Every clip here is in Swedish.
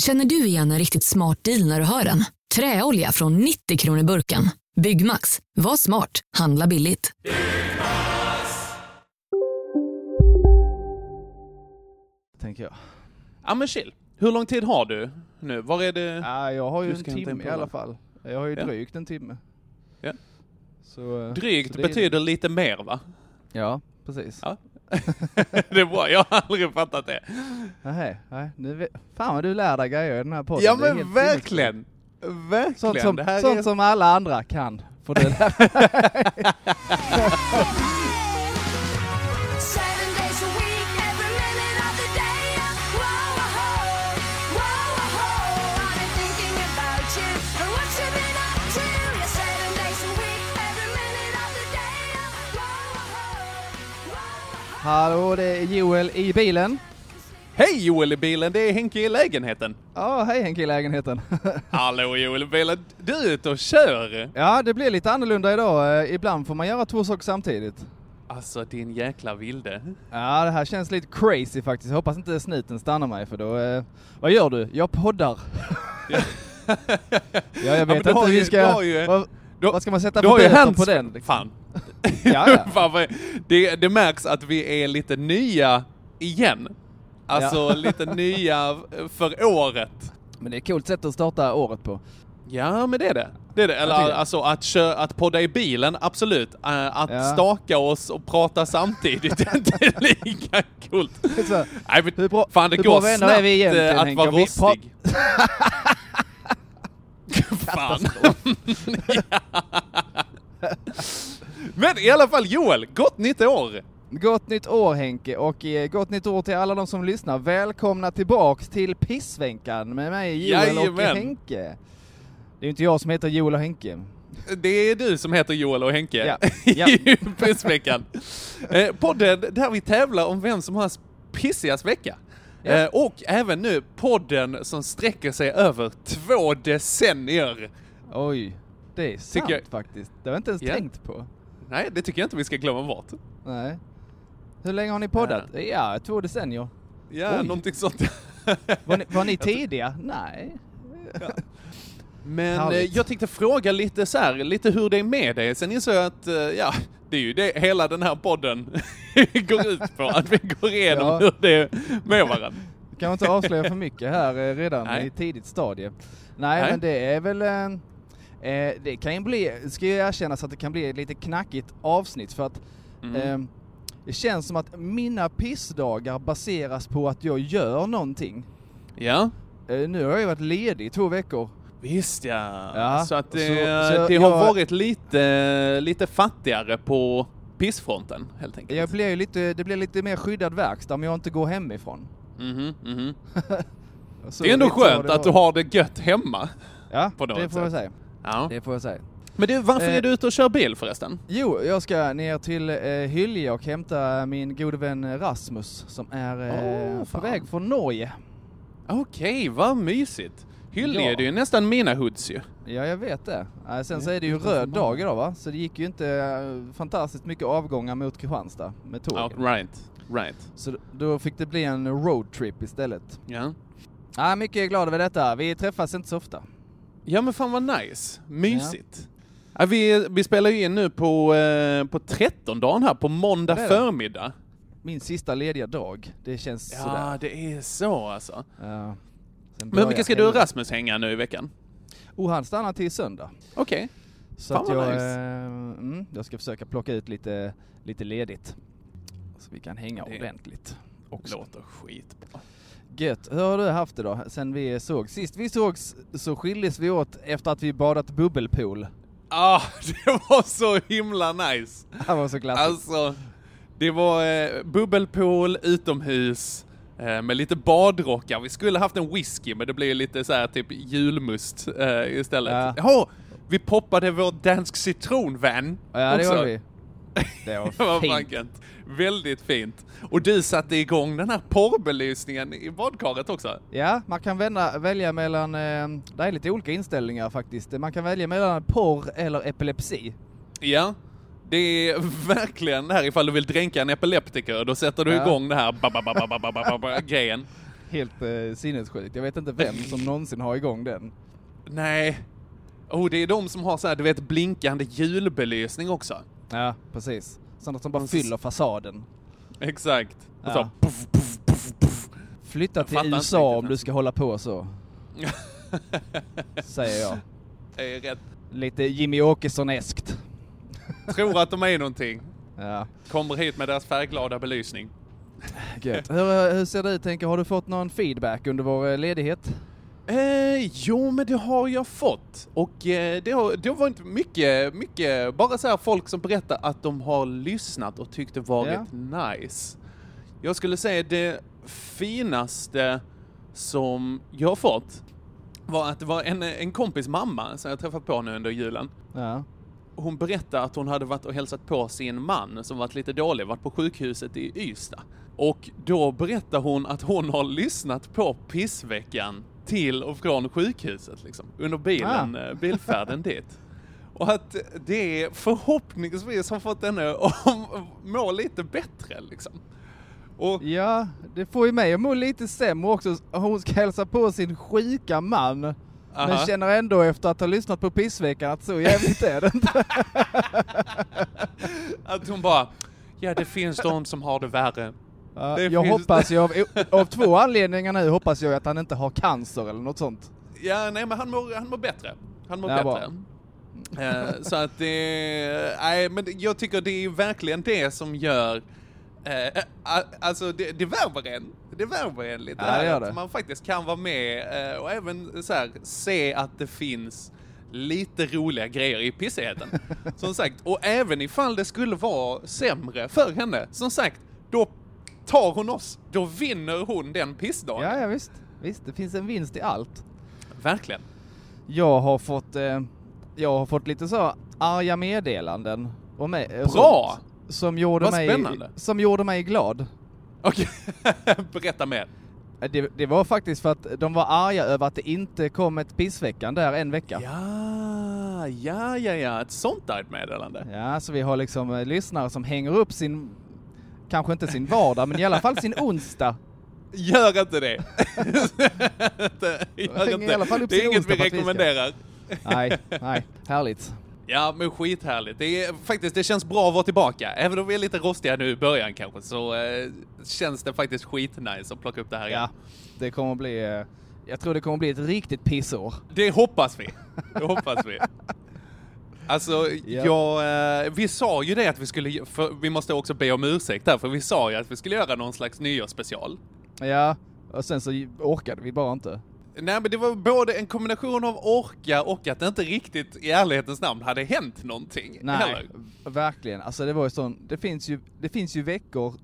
Känner du igen en riktigt smart deal när du hör den? Träolja från 90 kronor burken. Byggmax. Var smart. Handla billigt. Tänker jag. Ja men chill. Hur lång tid har du nu? Var är det? Ja, jag har ju Du en ska inte timme i alla fall. Jag har ju Ja. drygt en timme. Ja. Så, eh, Drygt så det är- betyder lite mer va? Ja, precis. Ja. det är bra, jag har aldrig fattat det. Nej, nej, nu. Fan vad du lär dig grejer i den här podden. Ja men verkligen! Verkligen! Sånt, som, sånt är... som alla andra kan. Får du lära Seven Hallå, det är Joel i bilen. Hej Joel i bilen, det är Henke i lägenheten. Ja, hej Henke i lägenheten. Hallå Joel i bilen, du är ute och kör! ja, det blir lite annorlunda idag. Eh, Ibland får man göra två saker samtidigt. Alltså din jäkla vilde. Ja, det här känns lite crazy faktiskt. Jag hoppas inte snuten stannar mig för då... Eh, vad gör du? Jag poddar. ja, jag vet har inte hur vi ska... ju- du- vad ska man sätta för böter på den? liksom? Fan. Ja, ja. Fan det, det märks att vi är lite nya igen. Alltså lite nya för året. Men det är ett coolt sätt att starta året på. Ja, men det är det. Det är det. Eller det. alltså att, kö- att podda i bilen, absolut. Eh, att Ja. staka oss och prata samtidigt är inte lika coolt. Så, Nej, men hur bra, fan, det hur går bra snabbt är vi egentligen, eh, att Henke? vara rostig. Fan. Men i alla fall Joel, gott nytt år! Gott nytt år Henke och eh, gott nytt år till alla de som lyssnar. Välkomna tillbaks till Pissvänkan med mig Joel och Jajamän. Henke. Det är inte jag som heter Joel och Henke. Det är du som heter Joel och Henke Ja. Ja. i Pissveckan. Eh, podden där vi tävlar om vem som har pissigast vecka. Ja. Eh, och även nu podden som sträcker sig över två decennier. Oj, det är sant jag- faktiskt. Det har jag inte ens Ja. tänkt på. Nej, det tycker jag inte vi ska glömma bort. Nej. Hur länge har ni poddat? Ja, två decennier. Ja, Oj. någonting sånt. Var ni, var ni tidiga? Nej. Men eh, Härligt. jag tänkte fråga lite så här, lite hur det är med dig. Sen insåg jag att, eh, ja, det är ju det hela den här podden går ut på. Att vi går igenom Ja. hur det är med varandra. Vi kan inte avslöja för mycket här eh, redan Nej. i tidigt stadie. Nej, Nej. men det är väl... Eh, eh, det kan ju bli, ska ju erkännas att det kan bli ett lite knackigt avsnitt för att Mm. eh, det känns som att mina pissdagar baseras på att jag gör någonting. Ja. Eh, nu har jag ju varit ledig i två veckor. Visst ja. Ja, så att det, så- så det har jag- varit lite, lite fattigare på pissfronten helt enkelt. Jag blir lite, det blir lite mer skyddad verkstad om jag inte går hemifrån. Mhm, mhm. Så Det är ändå skönt att du har det gött hemma. Ja, på något det får jag säga. Ja. Det får jag säga. Men du, varför Eh. är du ute och kör bil förresten? Jo, jag ska ner till eh, Hylje och hämta min gode vän Rasmus som är eh, Åh, på väg från Norge. Okej, vad mysigt. Hyllie Ja. är det ju nästan mina hoods ju. Ja, jag vet det. Eh, sen så Ja, är det ju röd dag idag va? Så det gick ju inte eh, fantastiskt mycket avgångar mot Kristianstad med tågen. Ja, right, right. Så då fick det bli en roadtrip istället. Ja. Ja, mycket glad över detta. Vi träffas inte så ofta. Ja men fan vad nice. Mysigt. Ja. vi, vi spelar ju in nu på, på 13 dagen här, på måndag Det det. förmiddag. Min sista lediga dag. Det känns Ja, sådär. det är så alltså. Ja. Men börjar vilka ska du och. Rasmus hänga nu i veckan? Och han stannar till söndag. Okej. Så Fan att jag, nice. eh, mm, jag ska försöka plocka ut lite, lite ledigt. Så vi kan hänga Det ordentligt. Också. Låter skitbra. Gött. Hur har du haft det då, sen vi såg? Sist vi sågs så skildes vi åt efter att vi badat bubbelpool. Ah, det var så himla nice. Det var så glassigt. Alltså, det var eh, bubbelpool utomhus. Eh, med lite badrockar. Vi skulle haft en whisky, men det blev lite så här typ julmust eh, istället. Ja. Jaha, vi poppade vår dansk citronvan Ja, det gjorde vi. Det Det var var fan fint. Väldigt fint. Och du satte igång den här porrbelysningen i badkaret också. Ja, man kan vända, välja mellan, eh, det är lite olika inställningar faktiskt. Man kan välja mellan porr eller epilepsi. Ja. Det är verkligen det här ifall du vill dränka en epileptiker, då sätter du ja. igång det här grejen. Helt eh, sinnessjukt. Jag vet inte vem som någonsin har igång den. Nej. Oh, det är de som har så här, du vet, blinkande julbelysning också. Ja, precis. Sådana som bara fyller fasaden. Exakt. Och så puff, puff, puff, puff. Flytta till USA om du ska hålla på så. Säger jag. Det är rätt. Lite Jimmy Åkesson-eskt. Tror att de är någonting. Ja, Kommer hit med deras färgglada belysning. gött. Hur, hur ser det ut, tänker Har du fått någon feedback under vår eh, ledighet? Eh, jo, men det har jag fått. Och eh, det, har, det var inte mycket, mycket, bara så här folk som berättar att de har lyssnat och tyckt det varit nice. Jag skulle säga det finaste som jag har fått var att det var en, en kompis mamma som jag träffat på nu under julen. Ja. Hon berättade att hon hade varit och hälsat på sin man som varit lite dålig, varit på sjukhuset i Ystad. Och då berättade hon att hon har lyssnat på pissveckan till och från sjukhuset liksom, under bilen, eh, bilfärden dit. Och att det förhoppningsvis har fått henne att må lite bättre liksom. Och Ja, det får ju mig att må lite sämre också. Hon ska hälsa på sin sjuka man. Men Aha. känner ändå efter att ha lyssnat på pissveckan att så jävligt är det inte. att hon bara, ja det finns de som har det värre. Ja, Det jag hoppas ju av, av två anledningar nu hoppas jag att han inte har cancer eller något sånt. Ja, nej men han mår, han mår bättre. Han mår Ja, bättre. Eh, så att det, nej men jag tycker det är verkligen det som gör, a- alltså det, det värmer en. Det värmer en lite Ja, här, att man faktiskt kan vara med eh, och även så här, se att det finns lite roliga grejer i pissigheten. som sagt, och även ifall det skulle vara sämre för henne, som sagt, då tar hon oss, då vinner hon den pissdagen. Ja, ja visst. Visst, det finns en vinst i allt. Verkligen. Jag har fått, eh, jag har fått lite så arga meddelanden. Och eh, Bra! Som, som, gjorde Vad mig, spännande. som gjorde mig glad. Okej, berätta mer. Eh, Det, det var faktiskt för att de var arga över att det inte kom ett pissveckan där en vecka. Ja, ja, ja, ja, ett sånt argt meddelande. Ja, så vi har liksom eh, lyssnare som hänger upp sin, kanske inte sin vardag, men i alla fall sin onsdag. Gör inte det. Gör inte. i alla fall upp det är inget vi rekommenderar. Nej, nej, härligt. Ja, men skithärligt. Det är faktiskt, det känns bra att vara tillbaka. Även om vi är lite rostiga nu i början kanske, så eh, känns det faktiskt skitnice att plocka upp det här igen. Ja, det kommer bli, eh, jag tror det kommer bli ett riktigt pissår. Det hoppas vi. Det hoppas vi. Alltså, Ja. jag, eh, vi sa ju det att vi skulle, vi måste också be om ursäkt där, för vi sa ju att vi skulle göra någon slags nyårsspecial. Ja, och sen så orkade vi bara inte. Nej men det var både en kombination av orka och att det inte riktigt i ärlighetens namn hade hänt någonting. Nej, heller. verkligen. Alltså det var ju sån, det finns ju, det finns ju veckor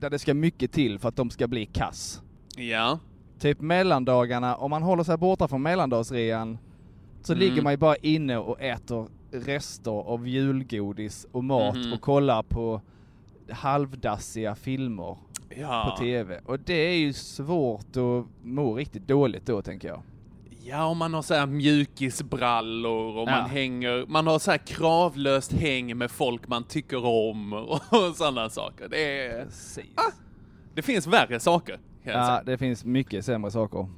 där det ska mycket till för att de ska bli kass. Ja. Typ mellandagarna, om man håller sig borta från mellandagsrean så Mm. ligger man ju bara inne och äter rester av julgodis och mat Mhm. och kollar på halvdassiga filmer Ja. på TV. Och det är ju svårt att må riktigt dåligt då tänker jag. ja, om man har så här mjukisbrallor och Ja. man hänger, man har så här kravlöst häng med folk man tycker om och, sådana saker. Det, är, Precis. det finns värre saker. Ja, det finns mycket sämre saker.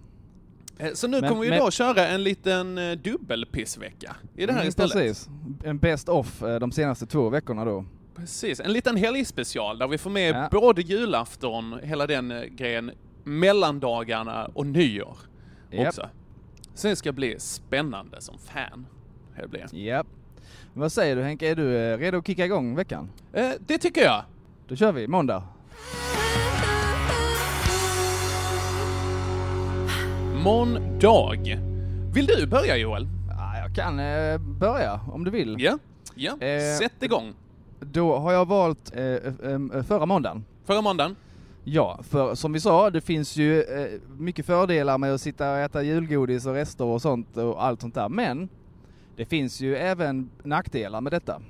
Eh, Så nu Men- kommer vi men- då köra en liten eh, dubbelpissvecka i det här Mm, istället. Precis. En best off eh, de senaste två veckorna då. Precis, en liten helgspecial där vi får med Ja. både julafton, hela den eh, grejen, mellandagarna och nyår Japp. också. Så det ska bli spännande som fan. Det blir. Men Vad säger du Henke, är du eh, redo att kicka igång veckan? Eh, det tycker jag. Då kör vi, måndag. Måndag. Vill du börja Joel? Ja, jag kan eh, börja om du vill. Ja. Ja, Eh, sätt igång. Då har jag valt eh, eh, eh, förra måndagen. Förra måndagen. Ja, för som vi sa, det finns ju eh, mycket fördelar med att sitta och äta julgodis och rester och sånt och allt sånt där. Men det finns ju även nackdelar med detta.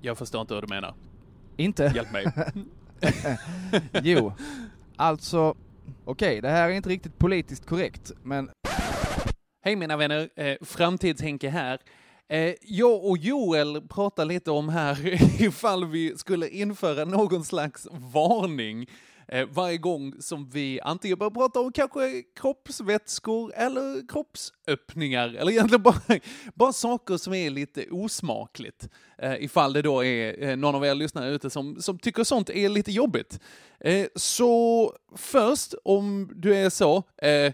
Jag förstår inte hur du menar. Inte? Hjälp mig. Jo, alltså okej, det här är inte riktigt politiskt korrekt, men Hej mina vänner, eh, Framtids-Henke här. Eh, jag och Joel pratar lite om här ifall vi skulle införa någon slags varning eh, varje gång som vi antingen börjar prata om kanske kroppsvätskor eller kroppsöppningar, eller egentligen bara, bara saker som är lite osmakligt. Eh, ifall det då är eh, någon av er lyssnare ute som, som tycker sånt är lite jobbigt. Eh, så först, om du är så, eh,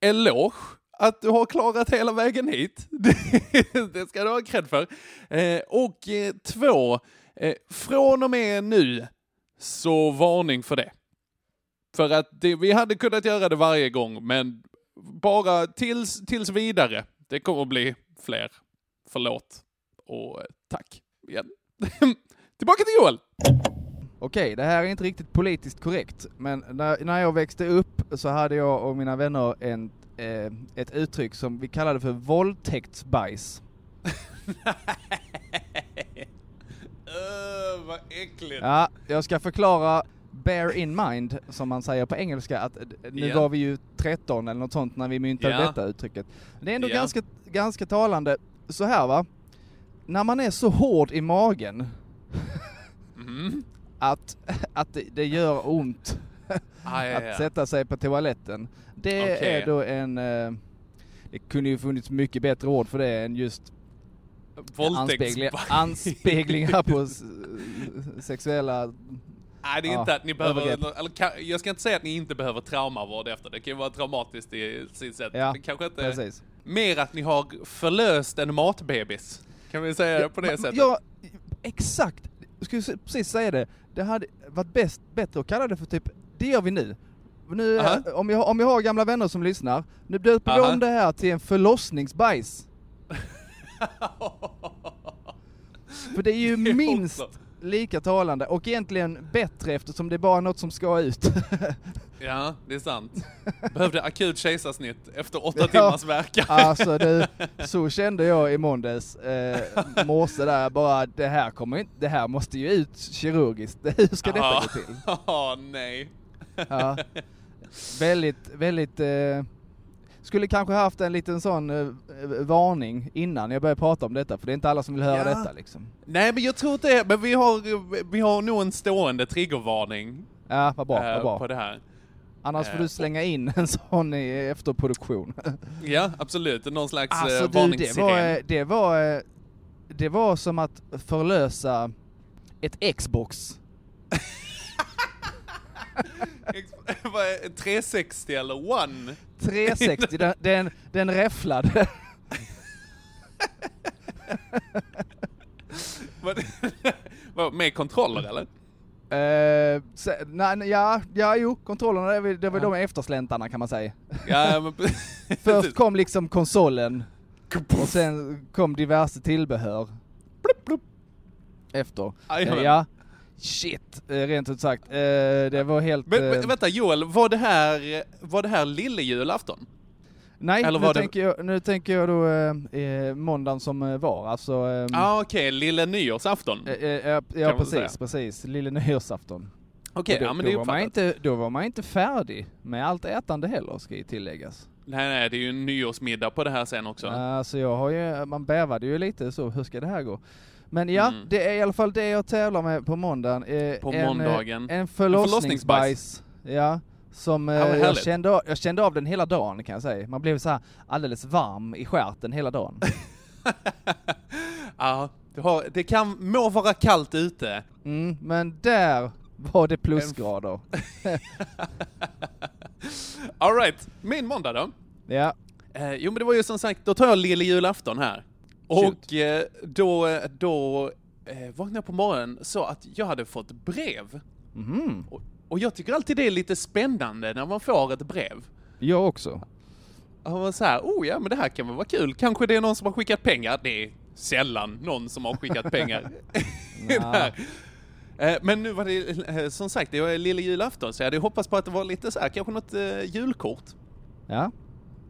eloge att du har klarat hela vägen hit. Det, ska du ha cred för. Eh, och eh, två, eh, från och med nu, så varning för det. För att det, vi hade kunnat göra det varje gång, men bara tills, tills vidare. Det kommer att bli fler. Förlåt. Och eh, tack igen. Tillbaka till Joel! Okej, det här är inte riktigt politiskt korrekt, men när, när jag växte upp så hade jag och mina vänner en, eh, ett uttryck som vi kallade för våldtäktsbajs. Öh, vad äckligt. Ja, jag ska förklara bear in mind, som man säger på engelska, att eh, nu Ja. var vi ju 13 eller något sånt när vi myntade Ja. detta uttrycket. Det är ändå Ja. ganska, ganska talande, så här va, när man är så hård i magen Mm. att, att det, det gör ont Ah, ja, att sätta sig på toaletten. Det Okej. är då en... Eh, det kunde ju funnits mycket bättre ord för det än just anspegling, Våldtäktsbajs. anspeglingar på sexuella... Nej, det är Ja, inte att ni behöver, eller, jag ska inte säga att ni inte behöver traumavård efter, det kan ju vara traumatiskt i sitt sätt. Ja, det kanske inte, Precis. mer att ni har förlöst en matbebis. Kan vi säga det på det Ja, sättet? Ja, exakt. Jag skulle precis säga det. Det hade varit bäst, bättre att kalla det för typ, det gör vi nu. Nu, eh, om, jag, om jag har gamla vänner som lyssnar, nu döper vi Aha. om det här till en förlossningsbajs. För det är ju Det är minst också- lika talande och egentligen bättre eftersom det är bara något som ska ut. Ja, det är sant. Behövde akut kejsarsnitt efter åtta Ja. timmars verkan. alltså du, så kände jag i måndags, eh, morse där, bara det här kommer inte, det här måste ju ut kirurgiskt. Hur ska detta Ja. gå till? Åh, nej. Ja. Väldigt, väldigt, eh, skulle kanske haft en liten sån eh, varning innan jag började prata om detta, för det är inte alla som vill höra Ja. detta liksom. Nej, men jag tror inte det. Men vi har, vi har nog en stående triggervarning Ja, vad bra, eh, vad bra. på det här. Annars får eh, du slänga in en sån i efterproduktion. Ja, absolut. Någon slags Alltså eh, du, det varningssiren. var, eh, det var, eh, det var som att förlösa ett Xbox. Ex- vad är- 360 eller One? 360, den, den, den räfflade. Med kontroller eller? Eh, se, nej, ja, ja, jo, kontrollerna, det var, det var Ja. de eftersläntarna kan man säga. Ja, men Först kom liksom konsolen, och sen kom diverse tillbehör. Efter. Jajamän. Eh, ja, shit, eh, rent ut sagt. Eh, det var helt... Men, eh, men vänta Joel, var det här, var det här lillejulafton? nej, eller nu, det- tänker jag, nu tänker jag då eh, eh, måndagen som eh, var, alltså... eh, ah, okej, lille nyårsafton. eh, eh, ja, precis, säga. precis. Lille nyårsafton. Okej, då, ja men det då, var man inte, då var man inte färdig med allt ätande heller, ska ju tilläggas. Nej, nej, det är ju en nyårsmiddag på det här sen också. Alltså jag har ju, man bävade ju lite så, hur ska det här gå? Men ja, Mm. det är i alla fall det jag tävlar med på måndagen. Eh, På en, måndagen. Eh, en förlossningsbajs. Ja, som eh, Ja, jag, kände, av- jag kände av den hela dagen kan jag säga. Man blev så här alldeles varm i stjärten hela dagen. Ja, det, har, det kan må vara kallt ute. Mm, men där var det plusgrader. Alright, min måndag då. Ja, Eh, jo men det var ju som sagt, då tar jag lille julafton här. Och eh, då, då eh, vaknade jag på morgonen så att jag hade fått brev. mhm. Och, och jag tycker alltid det är lite spännande när man får ett brev. Jag också. Och man så här, oh ja men det här kan väl vara kul. Kanske det är någon som har skickat pengar. Det är sällan någon som har skickat pengar. Eh, Men nu var det som sagt, det var lilla julafton så jag hade hoppats på att det var lite så här, kanske något julkort. Ja.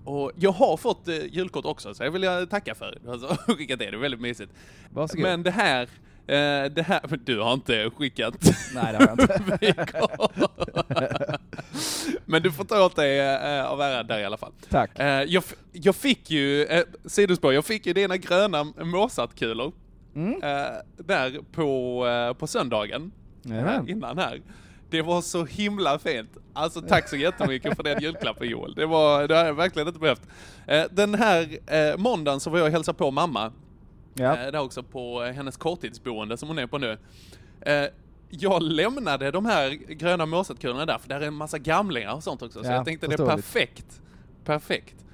Och jag har fått eh, julkort också så jag vill jag tacka för. Alltså, skickat det, det är väldigt mysigt. Varsågod. Men det här, eh, det här, men du har inte skickat Nej, det har jag inte. Men du får ta åt dig eh, av äran där i alla fall. Tack. Eh, jag, jag fick ju, eh, sidospår, jag fick ju dina gröna Mozartkulor. Mm. Eh, där på, eh, på söndagen. Jajamän. eh, innan här. Det var så himla fint. Alltså tack så jättemycket för den julklappen Joel. Det, var, det har jag verkligen inte behövt. Eh, den här eh, måndagen så var jag och hälsade på mamma. Ja. Eh, där också på hennes korttidsboende som hon är på nu. Jag lämnade de här gröna Mozartkulorna där, för där är en massa gamlingar och sånt också. Så Ja, jag tänkte det är perfekt. Perfekt.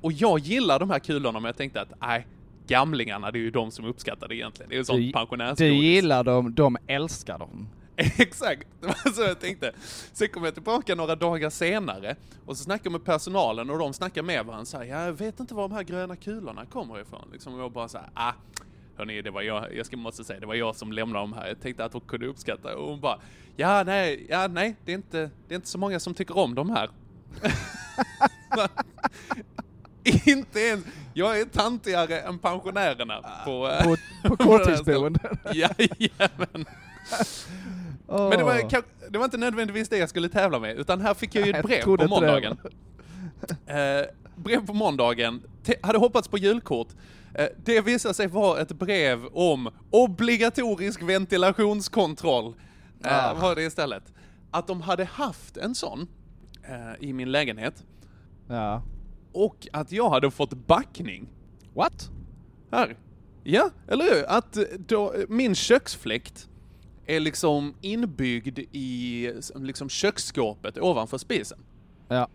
Och jag gillar de här kulorna, men jag tänkte att nej, gamlingarna, det är ju de som uppskattar det egentligen. Det är ju sånt pensionärsgodis. du gillar dem, de älskar dem. Exakt, det var så jag tänkte. Sen kom jag tillbaka några dagar senare och så snackade jag med personalen och de snackade med varandra så här, jag vet inte var de här gröna kulorna kommer ifrån. Liksom, och jag bara så här, ah, hörni, det var jag, jag ska måste säga, det var jag som lämnade dem här. Jag tänkte att hon kunde uppskatta och hon bara, ja nej, ja nej, det är inte, det är inte så många som tycker om de här. inte ens, jag är tantigare än pensionärerna på... eh, På, på korttidsboende. Jajamän. Men det var, det var inte nödvändigtvis det jag skulle tävla med, utan här fick jag ju ett brev på måndagen. Eh, brev på måndagen, Te- hade hoppats på julkort. Eh, det visade sig vara ett brev om obligatorisk ventilationskontroll. Eh, Ah. Var det istället. Att de hade haft en sån eh, i min lägenhet Ja. Och att jag hade fått backning. What? Här. Ja, eller hur? Att eh, då, min köksfläkt är liksom inbyggd i liksom köksskåpet ovanför spisen. Ja.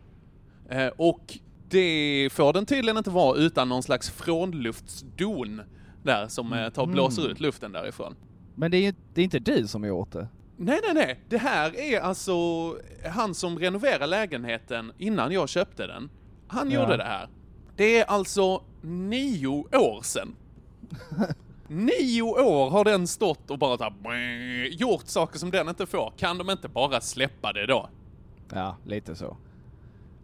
Eh, och det får den tydligen inte vara utan någon slags frånluftsdon där som eh, tar blåser ut luften därifrån. Men det är det är inte du som har gjort det. Nej, nej, nej. Det här är alltså han som renoverade lägenheten innan jag köpte den. Han Ja. gjorde det här. Det är alltså nio år sedan. nio år har den stått och bara så här, brrr, gjort saker som den inte får. Kan de inte bara släppa det då? Ja, lite så.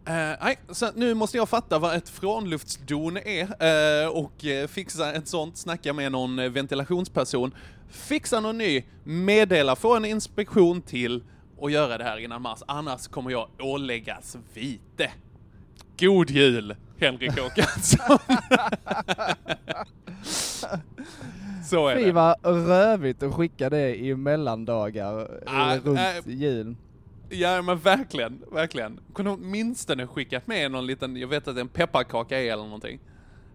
Eh, nej, så nu måste jag fatta vad ett frånluftsdon är eh, och eh, fixa ett sånt, snacka med någon ventilationsperson, fixa någon ny, meddela, få en inspektion till och göra det här innan mars, annars kommer jag åläggas vite. God jul, Henrik Håkansson! Så är Fy vad rövigt att skicka det i mellandagar eh, Ah, runt äh, jul. Ja men verkligen, verkligen. Kunde åtminstone skickat med någon liten, jag vet att det är en pepparkaka är eller någonting.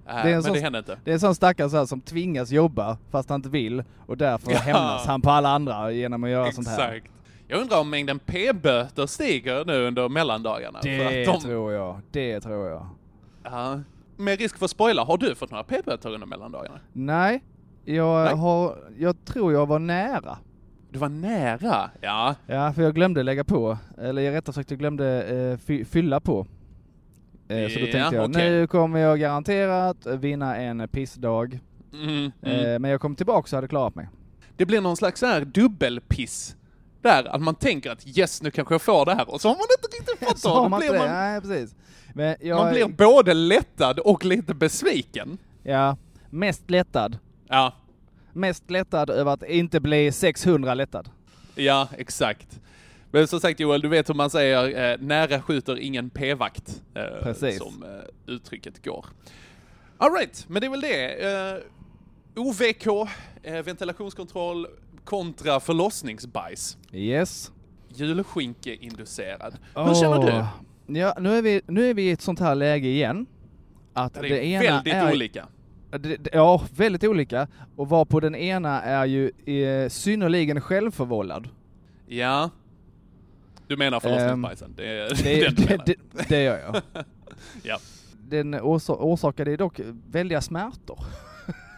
Eh, Det är en men sån- det hände inte. Det är en sån stackare så som tvingas jobba fast han inte vill och därför Ja. hämnas han på alla andra genom att göra sånt här. Jag undrar om mängden p-böter stiger nu under mellandagarna. Det att de, tror jag. Det tror jag. ja, med risk för spoila, har du fått några p-böter under mellandagarna? Nej, jag Nej. har, jag tror jag var nära. Du var nära. Ja, Ja, för jag glömde lägga på, eller rättare sagt jag glömde eh, fy, fylla på. Eh, så då Ja, tänkte jag, okej. nu kommer jag garanterat vinna en pissdag. mm, mm. Eh, men jag kom tillbaka så hade klarat mig. Det blir någon slags så här dubbelpiss. Där, att man tänker att yes, nu kanske jag får det här. Och så har man inte riktigt fått Så det. man blir det. man, Nej, precis. Jag, man blir både lättad och lite besviken. ja, mest lättad. Ja, Mest lättad över att inte bli 600 lättad. Ja, exakt. Men som sagt Joel, du vet hur man säger eh, nära skjuter ingen p-vakt. Eh, Precis. Som eh, uttrycket går. Alright, men det är väl det. Eh, OVK, eh, ventilationskontroll kontra förlossningsbajs. Yes. Julskinkeinducerad. Hur känner du? Ja, nu är, vi, nu är vi i ett sånt här läge igen. Att Det det, är ena väldigt är, olika. Det, det, ja, väldigt olika. Och var på den ena är ju eh, synnerligen självförvållad. Ja. Du menar förlossningsbajsen? det Ehm, Det, det, menar. det, det gör jag. Ja. Den orsa- orsakade dock väldiga smärtor.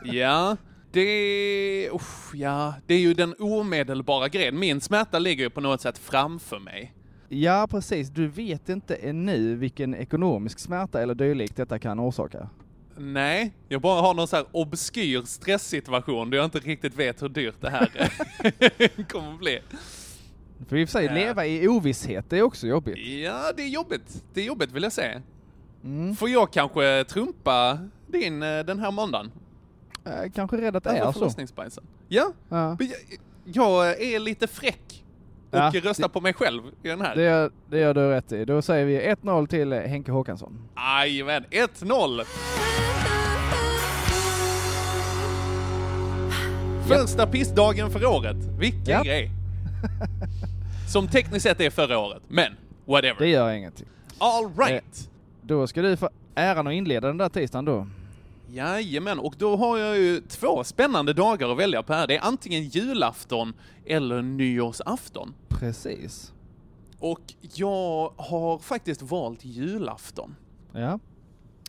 Ja, det... Uff, ja, det är ju den omedelbara grejen. Min smärta ligger ju på något sätt framför mig. Ja, precis. Du vet inte ännu vilken ekonomisk smärta eller dylikt detta kan orsaka. Nej, jag bara har någon så här obskyr stresssituation där jag inte riktigt vet hur dyrt det här kommer att bli. För i och för sig, Ja. leva i ovisshet, det är också jobbigt. Ja, det är jobbigt. Det är jobbigt vill jag säga. Mm. Får jag kanske trumpa din eh, den här måndagen? Jag kanske rädd att det är så. Ja, Ja. jag, jag är lite fräck och Ja, röstar på mig själv i den här. Det gör, det gör du rätt i. Då säger vi 1-0 till eh, Henke Håkansson. Jajamän, 1-0! Första pissdagen för året. Vilken Ja. grej! Som tekniskt sett är förra året, men whatever. Det gör ingenting. All right! Då ska du få äran att inleda den där tisdagen då. Jajamän, och då har jag ju två spännande dagar att välja på här. Det är antingen julafton eller nyårsafton. Precis. Och jag har faktiskt valt julafton Ja.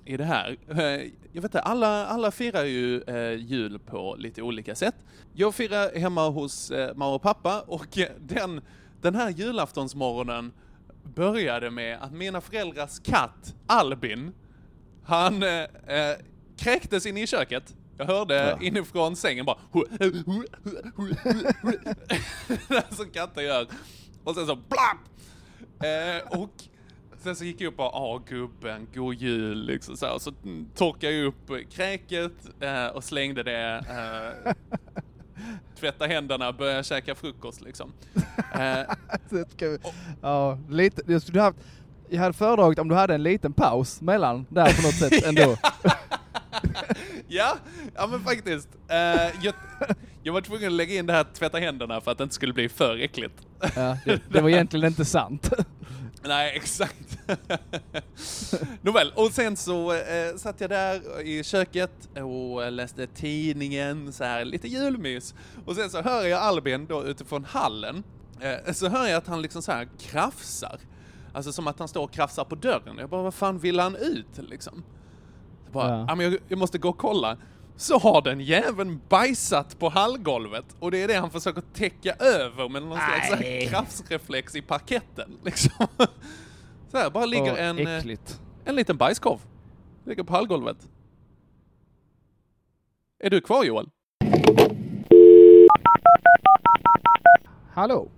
i det här. Eh, Jag vet inte, alla, alla firar ju eh, jul på lite olika sätt. Jag firar hemma hos eh, mamma och pappa och den, den här julaftonsmorgonen började med att mina föräldrars katt Albin, han kräktes in i köket. Jag hörde Ja. inifrån sängen bara som katter gör. Och sen så blapp! Eh, och sen så gick jag upp och ah gubben, god jul liksom så här. Så torkade jag upp kräket eh, och slängde det. Eh, tvätta händerna, började käka frukost liksom. Eh, Ja, lite. Jag skulle haft... Jag hade föredragit om du hade en liten paus mellan där på något sätt ändå. ja, ja men faktiskt. Eh, jag, jag var tvungen att lägga in det här tvätta händerna för att det inte skulle bli för äckligt. Ja, det, det var egentligen inte sant. Nej, exakt. Nåväl, och sen så eh, satt jag där i köket och läste tidningen, så här lite julmys. Och sen så hör jag Albin då utifrån hallen, eh, så hör jag att han liksom så här krafsar. Alltså som att han står och krafsar på dörren. Jag bara, vad fan vill han ut liksom? Jag bara, Ja. men jag, jag måste gå och kolla. Så har den jäveln bajsat på hallgolvet och det är det han försöker täcka över med någon slags Nej. krafsreflex i parketten liksom. Så här, bara ligger Och en, eh, Äckligt. en liten bajskorv. Ligger på hallgolvet. Är du kvar Joel? Hallå?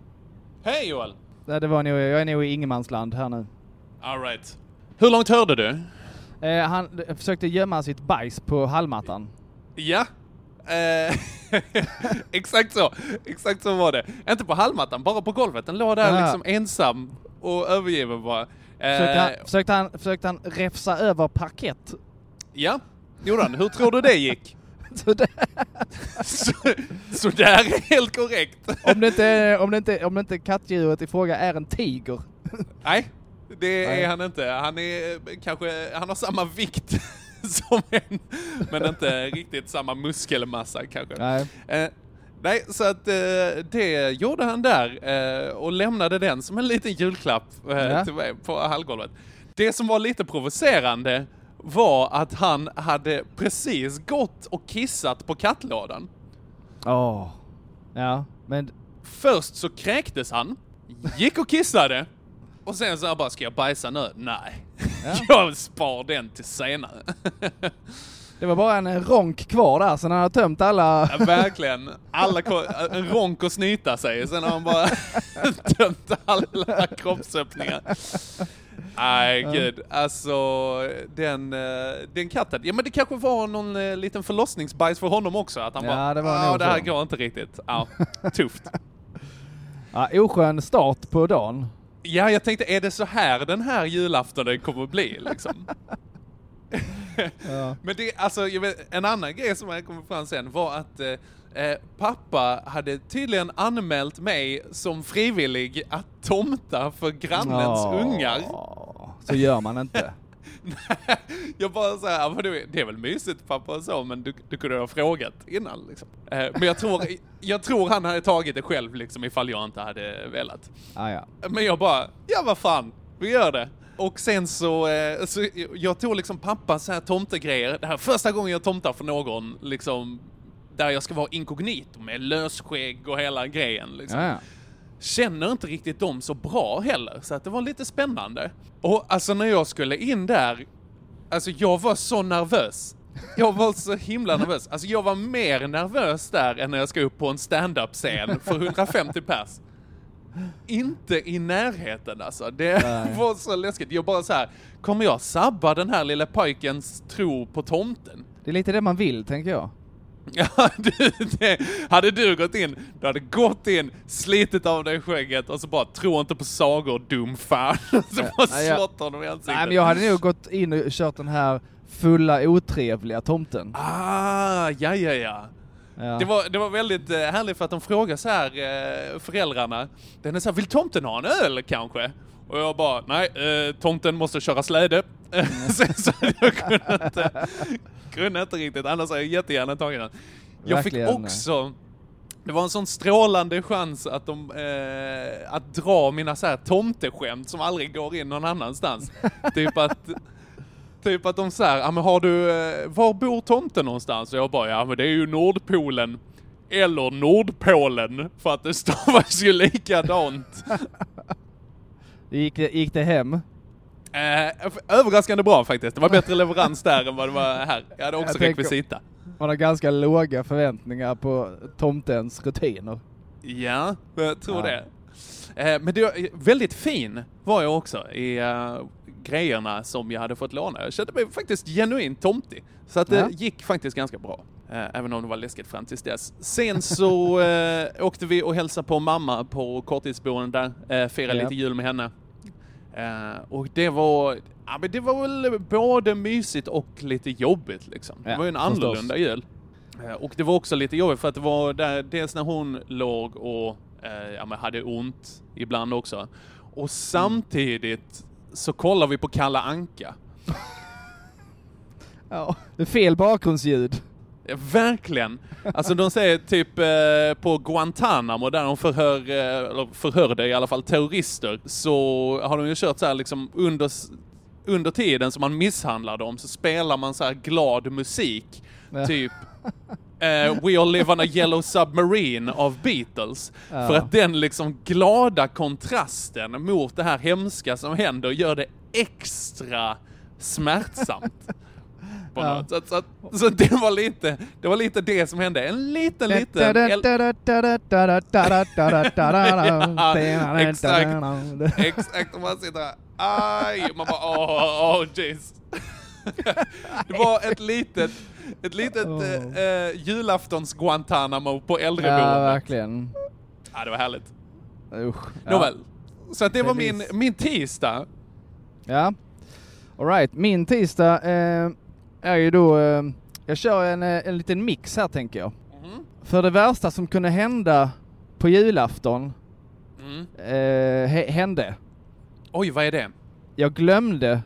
Hej Joel! Det var nog, jag är nog i ingenmansland här nu. Alright. Hur långt hörde du? Eh, han eh, försökte gömma sitt bajs på hallmattan. Ja. Eh, exakt så. Exakt så var det. Inte på hallmattan, bara på golvet. Den låg där Ja. liksom ensam och övergiven bara. Försökte Eh, han, försökte han, försökte han räfsa över parkett? Ja, gjorde han. Hur tror du det gick? Så det, så, så där är helt korrekt. om, det inte, om, det inte, om det inte kattdjuret i fråga är en tiger. Nej, det Nej. är han inte. Han är eh, kanske, han har samma vikt som en, men inte riktigt samma muskelmassa kanske. Nej. Eh, nej, så att eh, det gjorde han där eh, och lämnade den som en liten julklapp eh, Ja. till mig på hallgolvet. Det som var lite provocerande var att han hade precis gått och kissat på kattlådan. Åh. Ja, men Först så kräktes han, gick och kissade och sen så här bara, ska jag bajsa nu? Nej. Ja. Jag spar den till senare. det var bara en ronk kvar där, när han har tömt alla... Ja, verkligen. Alla en ronk och snyta sig, sen har han bara tömt alla kroppsöppningar. Nej, gud. Alltså, den, eh, den katten. Ja, men det kanske var någon eh, liten förlossningsbajs för honom också. Att han Ja, bara, det var "Ah, det här så." går inte riktigt. Ja, tufft. Ja, oskön start på dagen. Ja, jag tänkte, är det så här den här julaftonen kommer att bli liksom? Ja. Men det, alltså, vet, en annan grej som jag kom fram sen var att eh, eh, pappa hade tydligen anmält mig som frivillig att tomta för grannens Åh, ungar. Så gör man inte. jag bara såhär, ja, men det, är väl mysigt pappa och så, men du, du kunde ha frågat innan liksom. Eh, men jag tror, jag tror han hade tagit det själv liksom ifall jag inte hade velat. Ah, ja. Men jag bara, ja vad fan, vi gör det. Och sen så, eh, så jag tog liksom pappas så här tomtegrejer, det här första gången jag tomtar för någon, liksom, där jag ska vara inkognito med lösskägg och hela grejen liksom. Ja, ja. Känner inte riktigt dem så bra heller, så att det var lite spännande. Och alltså när jag skulle in där, alltså jag var så nervös. Jag var så himla nervös. Alltså jag var mer nervös där än när jag ska upp på en stand-up-scen för 150 pers. Inte i närheten alltså. Det Nej. var så läskigt. Jag bara så här, kommer jag sabba den här lilla pojkens tro på tomten? Det är lite det man vill, tänker jag. Ja, du, det, hade du gått in, du hade gått in, slitit av dig skägget och så bara, tro inte på sagor, dum fan. så bara jag- slått honom i ansiktet. Nej men jag hade nog gått in och kört den här fulla otrevliga tomten. Ah, ja, ja, ja. Ja. Det var, det var väldigt eh, härligt för att de frågar så här, eh, föräldrarna. Den är så här, vill tomten ha en öl kanske? Och jag bara, nej, eh, tomten måste köra släde. Sen så jag kunde inte, kunde inte riktigt, annars hade jag jättegärna tagit den. Jag fick Verkligen. också, det var en sån strålande chans att de, eh, att dra mina så här tomteskämt som aldrig går in någon annanstans. typ att Typ att de säger, ja men har du, eh, var bor tomten någonstans? Och jag bara, ja men det är ju Nordpolen. Eller Nordpolen, för att det stavas ju likadant. Gick, det, gick det hem? Eh, överraskande bra faktiskt. Det var bättre leverans där än vad det var här. Jag hade också Jag rekvisita. Man har ganska låga förväntningar på tomtens rutiner. Ja, jag tror Ja. det. Eh, men det väldigt fin var jag också i eh, grejerna som jag hade fått låna. Jag kände mig faktiskt genuint tomtig. Så att det Ja. gick faktiskt ganska bra. Eh, även om det var läskigt fram tills dess. Sen så eh, åkte vi och hälsade på mamma på korttidsboende där. Firade Ja. lite jul med henne. Eh, och det var, ja, men det var väl både mysigt och lite jobbigt liksom. det Ja, var ju en annorlunda jul. Eh, Och det var också lite jobbigt för att det var där, dels när hon låg och eh, ja, hade ont ibland också. Och samtidigt så kollar vi på Kalla Anka. Ja. Det är fel bakgrundsljud. Ja, Verkligen! Alltså de säger typ eh, på Guantanamo där de förhör, eh, eller förhörde i alla fall terrorister, så har de ju kört så här liksom under, under tiden som man misshandlar dem så spelar man så här glad musik. Ja. Typ eh, We All Live On A Yellow Submarine av Beatles. Ja. För att den liksom glada kontrasten mot det här hemska som händer gör det extra smärtsamt. På Ja. något. Så, så, så det var lite, det var lite det som hände. En liten, liten... el- Exakt. Exakt, och man sitter där, aj, man bara åh, åh, jeez. Det var ett litet, ett litet Åh. eh, eh, julaftons Guantanamo på Ja, äldreboendet. verkligen. Ja, det var härligt. Usch. Ja. Nåväl. Så att det var min, min tisdag. Ja. Alright, min tisdag eh, är ju då, eh, jag kör en, eh, en liten mix här tänker jag. Mhm. För det värsta som kunde hända på julafton Mm. eh, hä- hände. Oj, vad är det? Jag glömde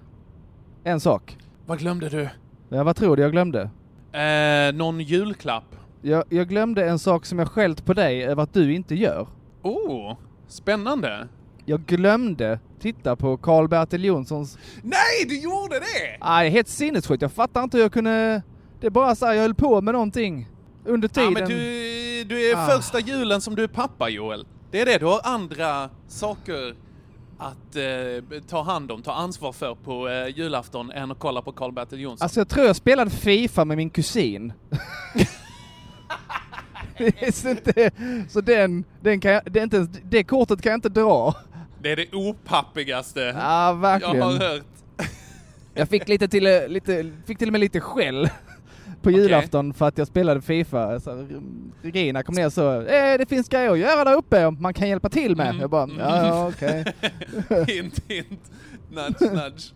en sak. Vad glömde du? Ja, vad tror du jag glömde? Eh, någon julklapp? Jag, jag glömde en sak som jag skällt på dig över att du inte gör. Oh, spännande. Jag glömde titta på Karl-Bertil Jonssons... Nej, du gjorde det! Nej, helt sinnessjukt. Jag fattar inte hur jag kunde... Det är bara så här, jag höll på med någonting under Ja, tiden. men du, du är Ah. första julen som du är pappa, Joel. Det är det, du har andra saker att eh, ta hand om, ta ansvar för på eh, julafton än att kolla på Karl-Bertil Jonsson. Alltså jag tror jag spelade Fifa med min kusin. Det är så inte, så den, den kan jag, det, är inte, det kortet kan jag inte dra. Det är det opappigaste Ja, jag har verkligen. hört. Jag fick lite till, eh, lite, fick till och med lite skäll på julafton för att jag spelade Fifa. Så, mm, Regina kom ner och så, eh, det finns grejer att göra där uppe man kan hjälpa till med. Mm. Jag bara, ja, ja okej. hint, hint. Nudge, nudge.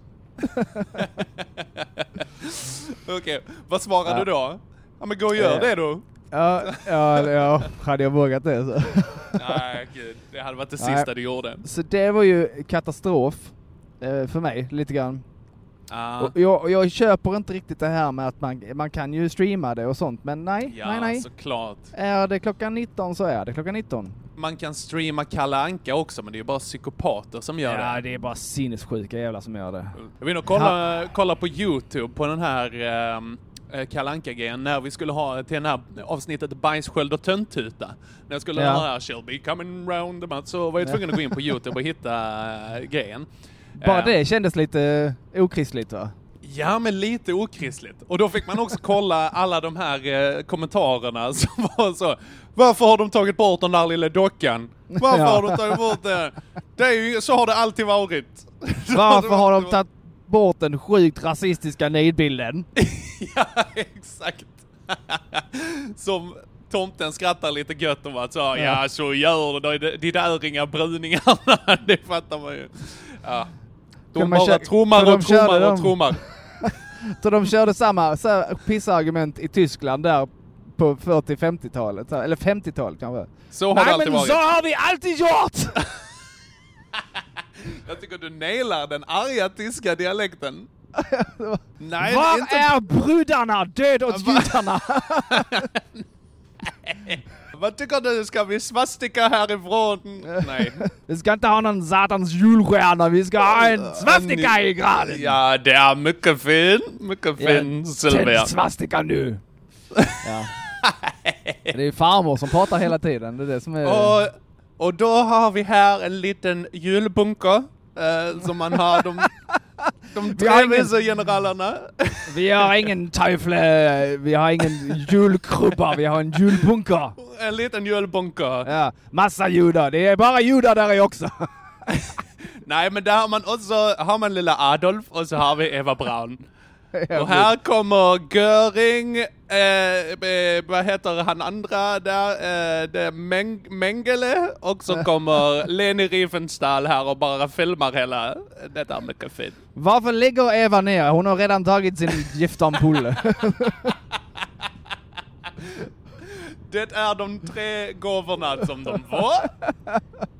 Okej, vad svarar Ja. du då? Ja men gå och gör Eh. det då. Ja, ja, ja, hade jag vågat det så. Nej gud, det hade varit det Nej. sista du gjorde. Så det var ju katastrof eh, för mig, lite grann. Ah. Och jag, och jag köper inte riktigt det här med att man, man kan ju streama det och sånt, men nej, ja, nej, nej. såklart. Är det klockan 19 så är det klockan 19. Man kan streama Kalle Anka också, men det är ju bara psykopater som gör ja, det. det är bara sinnessjuka jävlar som gör det. Jag vill nog kolla, kolla på Youtube på den här um, Kalle Anka-grejen när vi skulle ha till det här avsnittet Bajssköld och tönttuta. När jag skulle Ja. här She'll be coming round the så var jag tvungen att gå in på Youtube och hitta eh, grejen. Bara Eh, det kändes lite okristligt va? Ja, men lite okristligt. Och då fick man också kolla alla de här eh, kommentarerna som var så. Varför har de tagit bort den där lilla dockan? Varför Ja. har de tagit bort det? det är ju, så har det alltid varit. Varför har de tagit bort den sjukt rasistiska nidbilden? Ja, exakt. Som tomten skrattar lite gött om att så, ja. så gör det, det, det där inga bruningarna. det fattar man ju. Ja. De Kan bara trummar och trummar och trummar. Så de körde samma pissargument i Tyskland där på 40-50-talet, så här, eller 50-talet kanske. Så har det Nej alltid men varit. så har vi alltid gjort! Jag tycker du nailar den arga tyska dialekten. Nej, Var inte... är brudarna? Död åt judarna! Vad tycker du? Ska vi svastika härifrån? Nej. Vi ska inte ha någon satans julstjärna, vi ska ha en svastika i graden! Ja, det är mycket fin. Mycket fin, Silvia. Tänd svastika nu! ja. Det är farmor som pratar hela tiden, det är det som är... Och, och då har vi här en liten julbunker. Eh, som man har de, de tre ingen- vice generalerna. Vi har ingen teufle, vi har ingen julkrubba, vi har en julbunker! En liten julbunker. Ja, massa judar, det är bara judar där i också! Nej, men där har man också har man lilla Adolf och så har vi Eva Braun. Och här kommer Göring, eh, eh, vad heter han andra där, eh, det Meng Mengele och så kommer Leni Riefenstahl här och bara filmar hela, detta är mycket fint. Varför ligger Eva ner? Hon har redan tagit sin giftampulle. Det är de tre gåvorna som de får.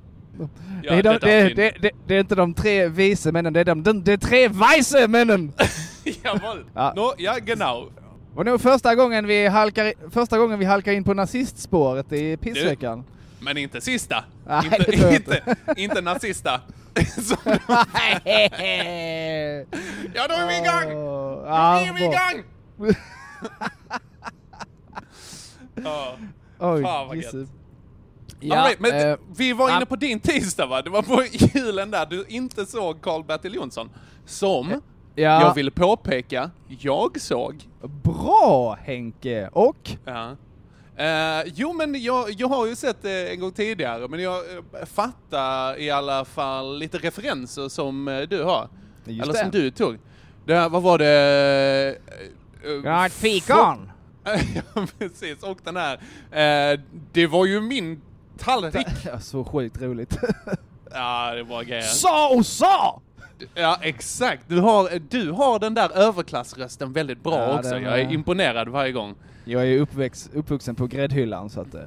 Ja, det, är de, det, det, det, det är inte de tre vise männen, det är de, de, de tre weise männen! Jawohl. Ja. Nå, ja, genau. Och nu första gången vi halkar, första gången vi halkar in på nazistspåret i pissveckan. Men inte sista. Nej, inte, inte, inte nazista. Ja, då är vi igång! Då är vi igång! Ja. Oj, Fan, vad gött. Ja, right, men eh, vi var inne på din tisdag va? Det var på julen där du inte såg Karl-Bertil Jonsson. Som, ja, jag vill påpeka, jag såg. Bra Henke! Och? Ja. Eh, jo men jag, jag har ju sett det en gång tidigare, men jag uh, fattar i alla fall lite referenser som eh, du har. Just Eller det. som du tog. Det, vad var det? Uh, Jag har ett fikon! ja, precis. Och den här. eh, det var ju min tallrik. Så sjukt roligt. Ja, det var grejer. sa och sa! Ja, exakt. Du har, du har den där överklassrösten väldigt bra Ja, också. den Jag är är- imponerad varje gång. Jag är uppväxt, uppvuxen på gräddhyllan så att... eh,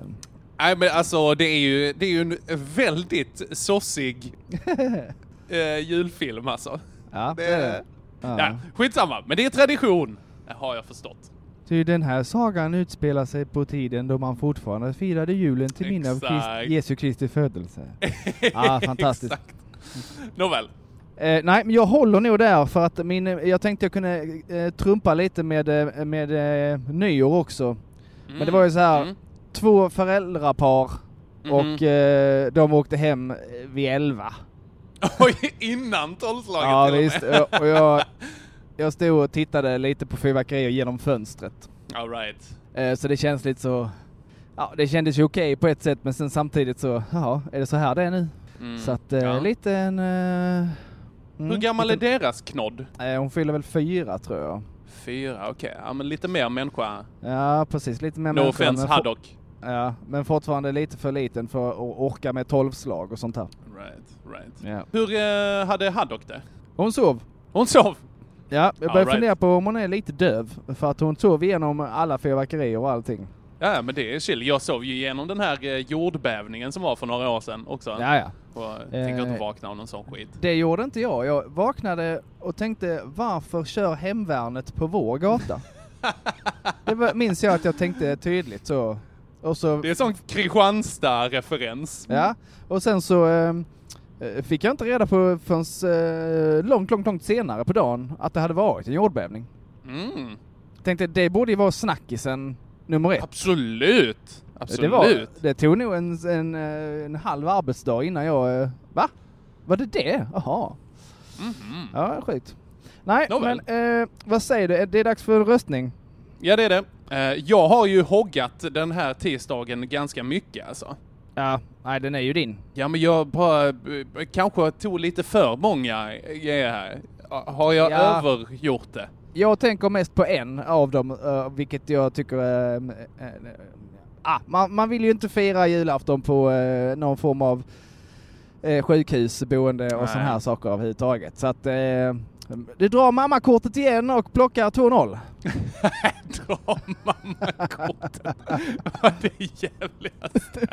Nej men alltså det är ju, det är ju en väldigt sossig eh, julfilm alltså. Ja, Det är är, det. Ja. ja, skitsamma, men det är tradition. Det har jag förstått. Ty den här sagan utspelar sig på tiden då man fortfarande firade julen till minne av Exakt. Jesu Kristi födelse. Ja, fantastiskt. Nåväl. Eh, nej, men jag håller nog där för att min, jag tänkte jag kunde eh, trumpa lite med, eh, med eh, nyår också. Men det var ju så här, Mm. två föräldrapar Mhm. och eh, de åkte hem eh, vid elva. Oj, innan tolvslaget Ja visst, och jag, jag stod och tittade lite på fyrverkerier genom fönstret. All right. Eh, så det känns lite så, ja det kändes ju okej på ett sätt men sen samtidigt så, ja är det så här det är nu? Mm. Så att eh, Ja. lite en... Eh, Hur mm, gammal är lite- deras knodd? Hon fyller väl fyra tror jag. Fyra, okej. Ja men lite mer människa. Ja precis, lite mer No människa, offense men for- Haddock. Ja, men fortfarande lite för liten för att orka med tolvslag och sånt här. Right, right. Ja. Hur eh, hade Haddock det? Hon sov. Hon sov. Ja, jag börjar right. fundera på om hon är lite döv. För att hon sov igenom alla fyrverkerier och allting. Ja men det är chill. Jag sov ju igenom den här eh, jordbävningen som var för några år sedan också. Ja, ja. Och jag tänker Eh, inte vakna av någon sån skit. Det gjorde inte jag. Jag vaknade och tänkte varför kör hemvärnet på vår gata? det var, minns jag att jag tänkte tydligt så. Och så Det är sån Kristianstad-referens. Ja, och sen så eh, eh, fick jag inte reda på förrän eh, långt, långt, långt senare på dagen att det hade varit en jordbävning. Mm. Tänkte det borde ju vara snackisen nummer ett. Absolut! Absolut! Det, var, det tog nog en, en, eh, en halv arbetsdag innan jag... eh, Va? Var det det? Jaha. Mhm. Ja, sjukt. Nej, Nåväl. men eh, vad säger du? Det är dags för röstning. Ja, det är det. Eh, Jag har ju hoggat den här tisdagen ganska mycket alltså. Ja, nej den är ju din. Ja, men jag bara eh, kanske tog lite för många grejer här. Har jag Ja. övergjort det? Jag tänker mest på en av dem, eh, vilket jag tycker... eh, eh, ah, man, man vill ju inte fira julafton på eh, någon form av eh, sjukhusboende och sådana här saker överhuvudtaget. Så att eh, du drar mammakortet igen och plockar 2-0. Dra mammakortet. Det jävligaste.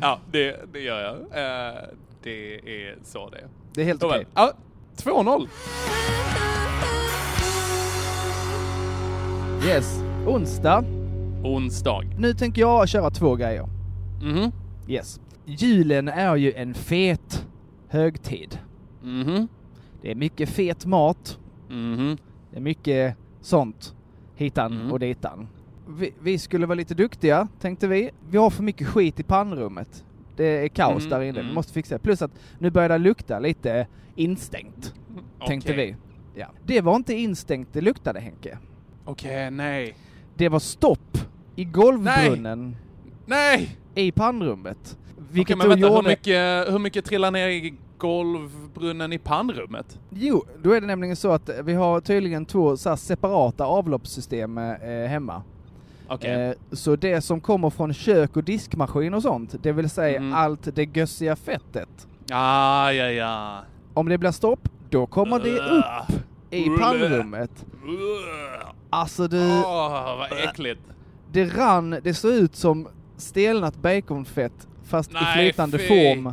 Ja, det, det gör jag. Eh, Det är så det är. Det är helt okej. Nåväl. Ja, 2-0. Yes. Onsdag. Onsdag. Nu tänker jag köra två grejer. Mhm. Yes. Julen är ju en fet högtid. Mhm. Det är mycket fet mat. Mhm. Det är mycket sånt hitan Mm. och ditan. Vi, vi skulle vara lite duktiga, tänkte vi. Vi har för mycket skit i pannrummet. Det är kaos Mm, där inne. Vi mm. måste fixa det. Plus att nu börjar det lukta lite instängt, tänkte Okej. vi. Ja. Det var inte instängt det luktade, Henke. Okej, nej. Det var stopp i golvbrunnen Nej! i pannrummet. Okej, Vilket men vänta, hur gjorde... mycket, hur mycket trillar ner i golvbrunnen i pannrummet? Jo, då är det nämligen så att vi har tydligen två så separata avloppssystem eh, hemma. Okej. Eh, så det som kommer från kök och diskmaskin och sånt, det vill säga Mhm. allt det gössiga fettet. Ah, ja, ja. Om det blir stopp, då kommer det upp i pannrummet. Ugh. Alltså du, Åh, vad äckligt. det rann, det såg ut som stelnat baconfett fast i Nej, flytande fy. form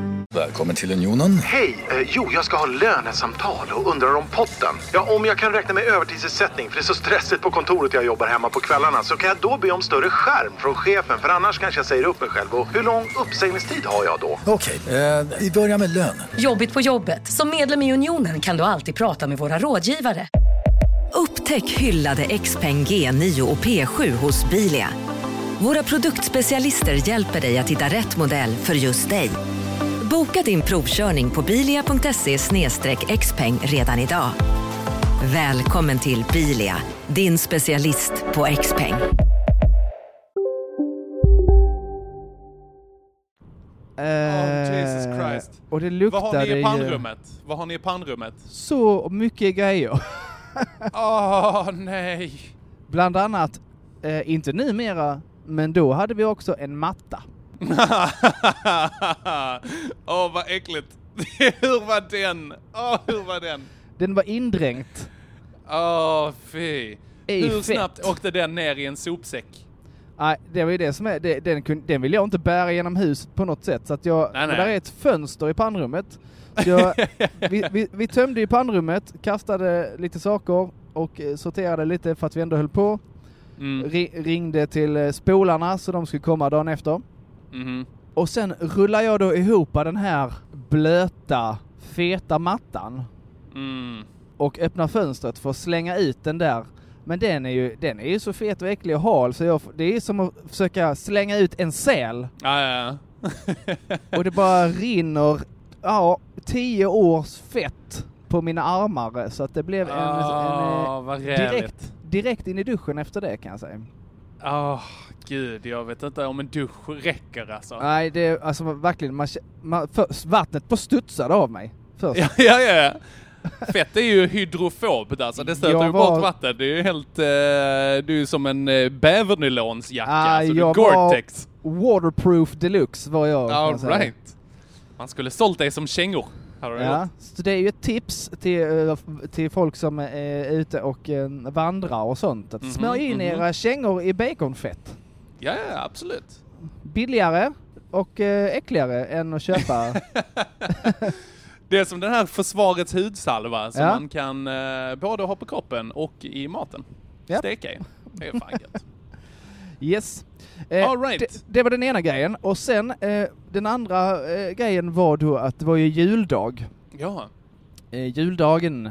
Välkommen till Unionen. Hej! Eh, jo, jag ska ha lönesamtal och undrar om potten. Ja, om jag kan räkna med övertidsersättning för det är så stressigt på kontoret jag jobbar hemma på kvällarna så kan jag då be om större skärm från chefen för annars kanske jag säger upp mig själv. Och hur lång uppsägningstid har jag då? Okej, eh, vi börjar med lön. Jobbigt på jobbet. Som medlem i Unionen kan du alltid prata med våra rådgivare. Upptäck hyllade XPeng G9 och P7 hos Bilia. Våra produktspecialister hjälper dig att hitta rätt modell för just dig. Boka din provkörning på bilia.se xpeng redan idag. Välkommen till Bilia, din specialist på XPeng. Eh, Jesus Christ. Och det Vad luktade har ni i ju pannrummet? Vad har ni i pannrummet? så mycket grejer. Åh, nej. Bland annat, eh, inte numera, men då hade vi också en matta. Åh, vad äckligt. hur var den? Åh, hur var den? Den var indränkt Åh, fy. i Hur fett. snabbt åkte den ner i en sopsäck? Nej, det var ju det som är, det, den, den vill jag inte bära genom huset på något sätt. Så att jag, Nej, nej. där är ett fönster i pannrummet. Så jag, vi, vi, vi tömde ju pannrummet, kastade lite saker och eh, sorterade lite för att vi ändå höll på. Mm. Ri, ringde till eh, spolarna så de skulle komma dagen efter. Mhm. Och sen rullar jag då ihop den här blöta, feta mattan Mm. och öppnar fönstret för att slänga ut den där. Men den är ju, den är ju så fet och äcklig och hal så jag, det är som att försöka slänga ut en säl Ja, ja, ja. och det bara rinner, ja, tio års fett på mina armar så att det blev en, en, Åh, vad räligt. direkt, direkt in i duschen efter det kan jag säga. Åh, gud, jag vet inte om en dusch räcker alltså. Nej, det är alltså verkligen, man, man, för, vattnet bara studsade av mig först. Ja, ja, ja. Fett är ju hydrofobt alltså, det stöter Jag ju var- bort vatten. Det är ju helt, eh, du är som en eh, bävernylonsjacka, Ah, alltså du är jag var- Gore-Tex. Waterproof deluxe var jag. All right. Man skulle sålt dig som kängor. Ja, så det är ju ett tips till, eh, till folk som är ute och eh, vandrar och sånt. Att Mhm, smörja in mhm. era kängor i baconfett. Ja, ja, absolut. Billigare och eh, äckligare än att köpa. Det är som den här försvarets hudsalva som Ja. man kan eh, både ha på kroppen och i maten. Ja. Steka i. Det är fan gött. Yes. Eh, All right. det, det var den ena grejen. Och sen eh, den andra eh, grejen var då att det var ju juldag. Ja. Eh, juldagen.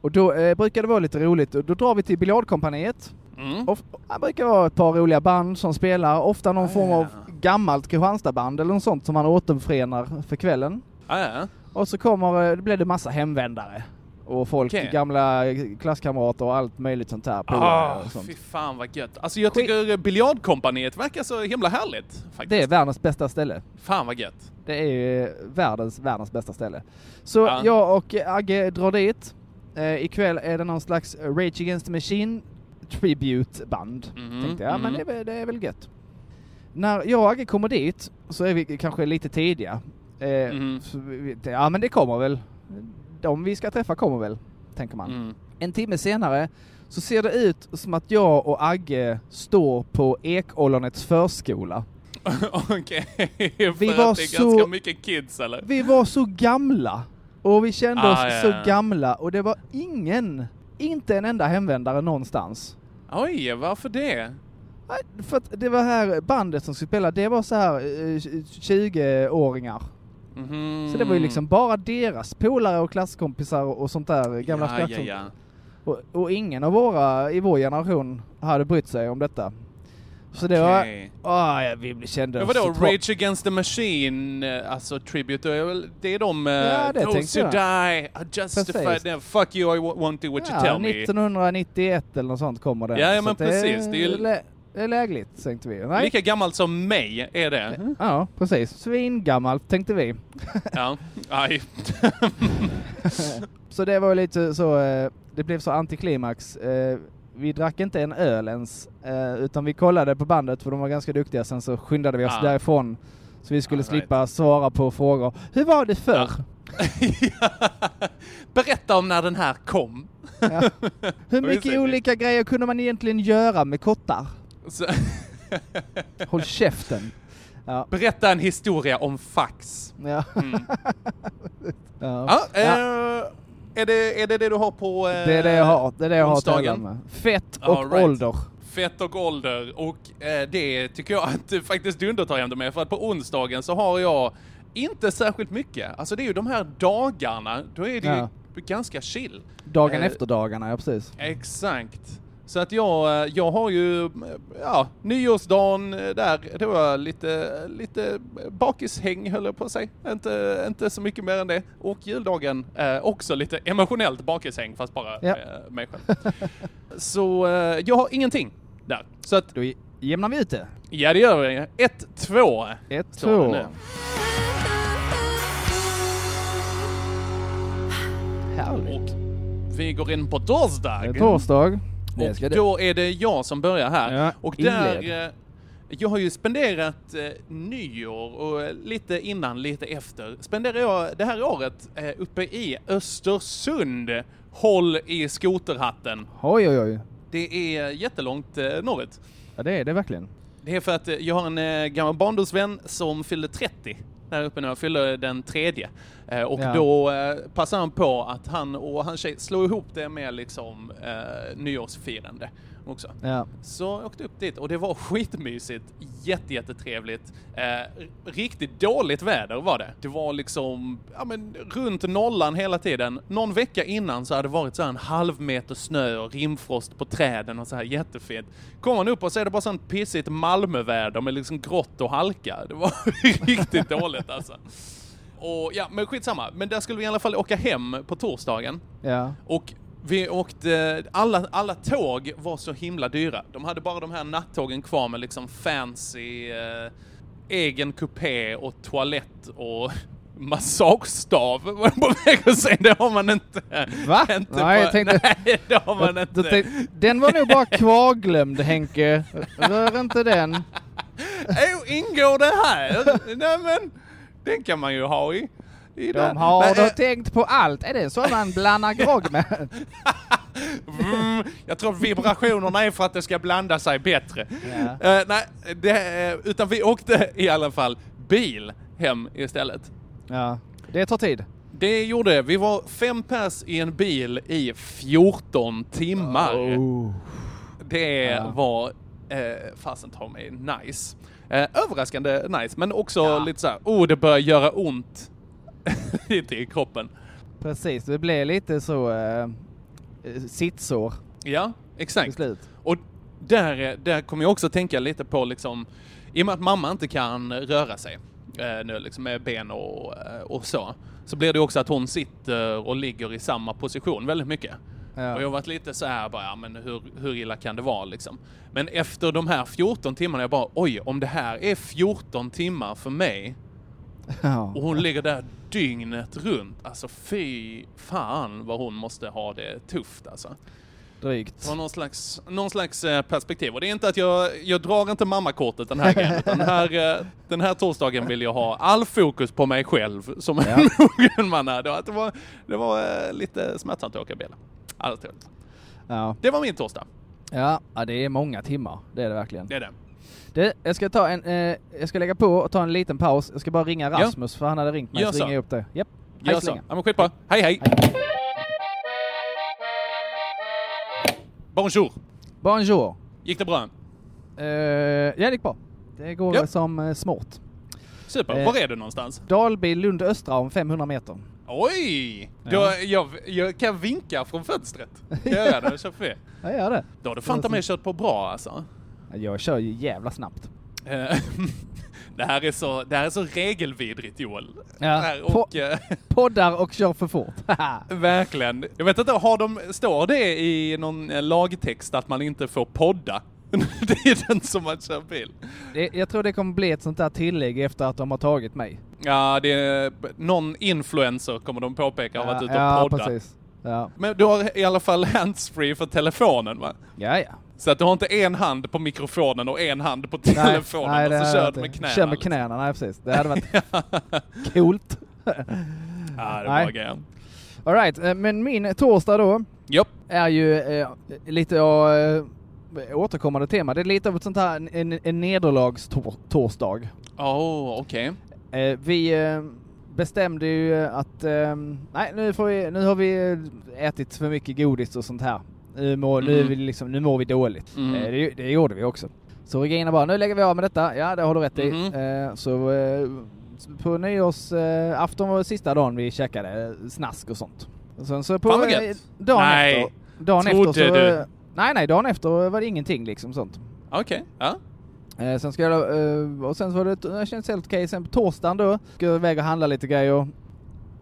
Och då eh, brukar det vara lite roligt. Och Då drar vi till biljardkompaniet. Mm. Och, det brukar vara ett par roliga band som spelar. Ofta någon form av gammalt Kristianstadsband eller något sånt som man återförenar för kvällen. Ah, ja. Och så kommer, eh, det blir det massa hemvändare. Och folk, Okej. gamla klasskamrater och allt möjligt sånt här. Ah, sånt. fy fan vad gött. Alltså jag tycker biljardkompaniet verkar så himla härligt. Faktiskt. Det är världens bästa ställe. Fan vad gött. Det är världens, världens bästa ställe. Så Ja. jag och Agge drar dit. Eh, ikväll är det någon slags Rage Against the Machine tribute-band. Mhm, Tänkte jag, men mhm. det, är väl- det är väl gött. När jag och Agge kommer dit så är vi kanske lite tidiga. Eh, så vi, vi- ja men det kommer väl. De vi ska träffa kommer väl, tänker man. Mm. En timme senare så ser det ut som att jag och Agge står på Ekollonets förskola. Okej, Vi för var att det är så- ganska mycket kids eller? Vi var så gamla och vi kände Ah, oss ja, så ja. gamla och det var ingen, inte en enda hemvändare någonstans. Oj, varför det? För att det var här bandet som skulle spela, det var så här eh, 20-åringar. Mhm. Så det var ju liksom bara deras polare och klasskompisar och sånt där, gamla ja, ja, ja. Och, och ingen av våra i vår generation hade brytt sig om detta. Så det Okej. var, ah, ja, vi kände Men vadå, Rage Against the Machine, eh, alltså Tribute, det är det de... Ja, Ja, det Those tänkte who jag. die are justified, them. fuck you, I won't do what you Ja, tell me. 1991 eller något sånt kommer det. Ja, ja, men det precis, är det är det är lägligt, tänkte vi. Nej. Lika gammalt som mig är det. Ja, precis. Svingammalt, tänkte vi. Ja, aj. Så det var lite så, eh, det blev så antiklimax. Eh, Vi drack inte en öl ens, eh, utan vi kollade på bandet för de var ganska duktiga, sen så skyndade vi oss Ah. därifrån. Så vi skulle All right. slippa svara på frågor. Hur var det förr? Berätta om när den här kom. Hur mycket olika grejer kunde man egentligen göra med kottar? Så, Håll käften. Ja. berätta en historia om fax. Ja. Mm. Ja. Ja, eh, Är, det, är det det du har på eh, Det är det jag har, det är det jag har onsdagen? med. Fett och All right. ålder. Fett och ålder och eh, det tycker jag att du faktiskt dundertar hem det med för att på onsdagen så har jag inte särskilt mycket. Alltså det är ju de här dagarna, då är det ju ganska chill. Dagen Eh, efter dagarna, ja precis. Exakt. Så att jag, eh, jag har ju, eh, ja, nyårsdagen eh, där, det var lite, lite bakishäng höll jag på att säga. Inte, inte så mycket mer än det. Och juldagen, eh, också lite emotionellt bakishäng fast bara Ja. eh, mig själv. så eh, jag har ingenting där. Så att, Då jämnar vi ut det. ja det gör vi. 1-2. Ett, står det två. nu. Härligt. Och vi går in på torsdag. Det är torsdag. Och då är det jag som börjar här. Ja, och där... eh, Jag har ju spenderat eh, nyår och lite innan, lite efter. Spenderar jag det här året eh, uppe i Östersund. Håll i skoterhatten. Oj, oj, oj. Det är jättelångt eh, norrut. Ja, det är det verkligen. Det är för att eh, jag har en eh, gammal barndomsvän som fyllde 30 där uppe nu. Jag fyller den tredje. Eh, och Ja. då eh, passar han på att han och hans tjej slår ihop det med liksom eh, nyårsfirande också. Ja. Så jag åkte upp dit och det var skitmysigt, jätte, jättetrevligt. Eh, riktigt dåligt väder var det. Det var liksom, ja men runt nollan hela tiden. Någon vecka innan så hade det varit så här en halv meter snö och rimfrost på träden och så här jättefint. Kommer man upp och så är det bara sånt pissigt Malmöväder med liksom grått och halka. Det var riktigt dåligt alltså. Och ja, men skitsamma. Men där skulle vi i alla fall åka hem på torsdagen. Ja. Och vi åkte, alla, alla tåg var så himla dyra. De hade bara de här nattågen kvar med liksom fancy eh, egen kupé och toalett och massagestav. Var jag på väg att säga, det har man inte. Va? inte Nej, jag tänkte- nej, det har man Då inte. tänkte- Den var nog bara kvarglömd Henke. Rör inte den. Ingår det här? nej men, den kan man ju ha i. i där. De har Men, då eh, tänkt på allt. Är det så man blandar grogg med? Mm, jag tror vibrationerna är för att det ska blanda sig bättre. Ja. Eh, nej, det, eh, utan vi åkte i alla fall bil hem istället. Ja. Det tar tid. Det gjorde vi. var fem pers i en bil i 14 timmar. Oh. Det Ja. var eh, fasen ta mig nice. Eh, överraskande nice, men också lite så här, oh det börjar göra ont lite i kroppen. Precis, det blev lite så eh, sittsår Ja, till exakt. Och där, där kommer jag också tänka lite på liksom, i och med att mamma inte kan röra sig eh, nu liksom med ben och, eh, och så, så blir det också att hon sitter och ligger i samma position väldigt mycket. Ja. Och jag har varit lite så här bara, ja, men hur, hur illa kan det vara liksom? Men efter de här 14 timmarna, jag bara, oj, om det här är 14 timmar för mig Ja. och hon ligger där dygnet runt, alltså fy fan vad hon måste ha det tufft alltså. Drygt. Från någon slags, någon slags eh, perspektiv. Och det är inte att jag, jag drar inte mammakortet den här gången. Den här, eh, den här torsdagen vill jag ha all fokus på mig själv som en mogen man är. Det var, det var, eh, lite smärtsamt att åka bil. Alldeles. Ja. Det var min torsdag. Ja, ja, det är många timmar. Det är det verkligen. Det är det. Du, jag ska ta en, eh, jag ska lägga på och ta en liten paus. Jag ska bara ringa Ja. Rasmus för han hade ringt mig Gör så så. ringer jag upp det. Japp. Gör Hej så. Ja men skitbra. Hej hej! Bonjour! Bonjour. Gick det bra? Eh, ja, det gick bra. Det går Ja. som eh, smart. Super. Eh. Var är du någonstans? Dalby, Lund Östra om 500 meter. Oj! Ja. Då, jag, jag kan vinka från fönstret. Kan jag göra det? Kör för det. Jag gör det. Då har du fan ta mig kört på bra alltså. Jag kör ju jävla snabbt. Eh, det, här är så, det här är så regelvidrigt Joel. Ja, och, eh, Poddar och kör för fort. verkligen. Jag vet inte, har de, står det i någon eh, lagtext att man inte får podda? det är den som man kör bil. det, jag tror det kommer bli ett sånt där tillägg efter att de har tagit mig. Ja, det är någon influencer kommer de påpeka har varit ute och ja poddat. precis. Ja. Men du har i alla fall handsfree för telefonen va? ja, ja. Så att du har inte en hand på mikrofonen och en hand på telefonen nej, och det så kör du med knäna. Kör med liksom. knäna, nej precis. Det hade varit coolt. Ja, det Nej. bra grejer. Alright, eh, men min torsdag då Japp. är ju eh, lite uh, återkommande tema. Det är lite av ett sånt här en, en nederlagstorsdag. Åh, okej. Eh, vi eh, bestämde ju att eh, nej, nu, får vi, nu har vi ätit för mycket godis och sånt här. Nu mår, nu Mm. vi liksom, nu mår vi dåligt. Mm. Eh, det, det gjorde vi också. Så Regina bara, nu lägger vi av med detta. Ja, det har du rätt i. Mhm. Eh, så eh, på nyårsafton eh, var sista dagen vi käkade snask och sånt. Och sen så på Fan eh, dagen Nej, efter. Dagen trodde efter så, du? eh, Nej, nej, dagen efter var det ingenting liksom sånt. Okej, ja. Eh, sen ska jag, eh, och sen så var det, det kändes helt okej. Sen på torsdagen då, ska jag iväg och handla lite grejer.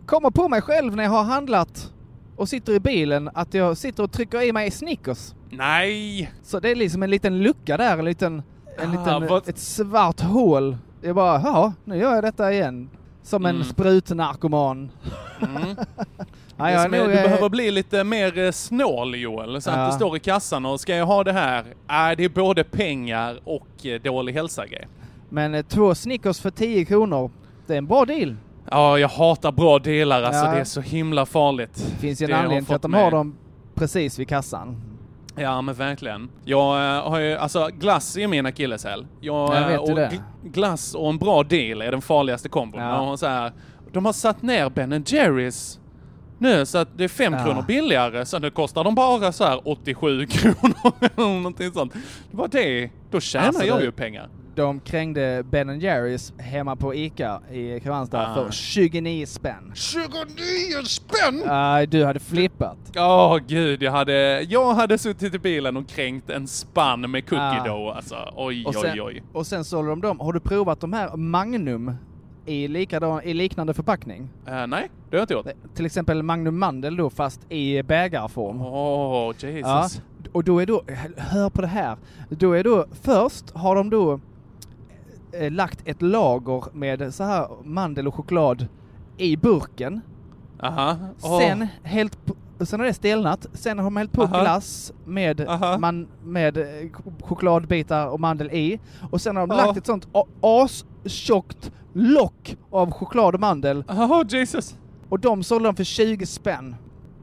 Kommer på mig själv när jag har handlat och sitter i bilen att jag sitter och trycker i mig Snickers. Nej! Så det är liksom en liten lucka där, en liten, en Ah, liten vad- ett svart hål. Jag bara, ja, nu gör jag detta igen. Som en Mm. sprutnarkoman. Mm. Det jag är du eh, behöver bli lite mer eh, snål Joel, så att Ja. det står i kassan och ska jag ha det här? Nej, det är både pengar och eh, dålig hälsa grej. Men eh, två Snickers för 10 kronor, det är en bra deal. Ja, jag hatar bra delar alltså, Ja. det är så himla farligt. Det finns ju en Det anledning till att de mig- har dem precis vid kassan. Ja men verkligen. Jag eh, har ju, alltså glass är min akilleshäl. Jag, Jag vet och det. gl- Glass och en bra deal är den farligaste kombon. Ja. Så här, de har satt ner Ben Jerrys nu så att det är fem Ja. kronor billigare så nu kostar de bara så här 87 kronor eller någonting sånt. Det var det, då tjänar Alltså, jag det- ju pengar. De krängde Ben Jerrys hemma på ICA i Kristianstad Ah. för 29 spänn. 29 spänn! Uh, du hade flippat. Åh gud, jag hade, jag hade suttit i bilen och kränkt en spann med cookie Ah. dough alltså. Oj, Och sen, oj, oj. och sen sålde de dem. Har du provat de här Magnum i, likadan, i liknande förpackning? Eh, nej, det har jag inte gjort. Till exempel Magnum Mandel då fast i bägarform. Åh, Jesus. Ja, och då är då, hör på det här, då är då, först har de då eh, lagt ett lager med så här mandel och choklad i burken. Aha. Åh. Sen, helt sen har det stelnat, sen har de hällt på Aha. glass med, man, med eh, ch- chokladbitar och mandel i. Och sen har de Ja. lagt ett sånt astjockt lock av choklad och mandel. Åh, Jesus! Och de sålde de för 20 spänn.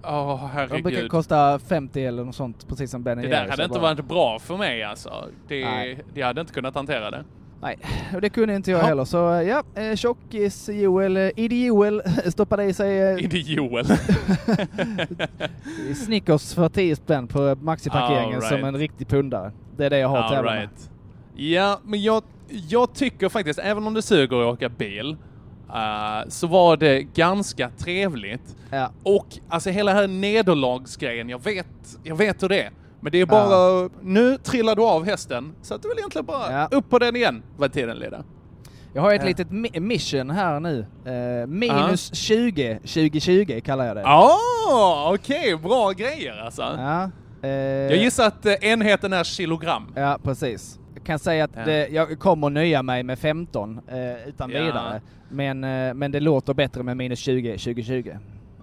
Åh, De brukar herregud. kosta 50 eller något sånt, precis som Ben Det där hade Jag inte bara- varit bra för mig alltså. Det, Nej. det hade inte kunnat hantera det. Nej, och det kunde inte jag Ja. heller. Så ja, eh, tjockis Joel, eh, Idi Joel stoppade i sig eh, Inte Joel. Snickers för 10 spänn på Maxi-parkeringen right. som en riktig pundare. Det är det jag har All tävlat med. right. Ja, men jag, jag tycker faktiskt, även om det suger att åka bil, eh, så var det ganska trevligt. Ja. Och alltså hela den här nederlagsgrejen, jag vet, jag vet hur det är. Men det är bara, nu trillar du av hästen, så att du vill egentligen bara Ja. upp på den igen, vad tiden lider. Jag har ett Ja. litet mi- mission här nu. Eh, minus 20 2020 kallar jag det. Ah, okej, bra grejer alltså. Ja, eh, Jag gissar att eh, enheten är kilogram. Ja, precis. Jag kan säga att Ja. det, jag kommer nöja mig med 15 eh, utan Ja. vidare. Men, eh, men det låter bättre med minus 20 2020.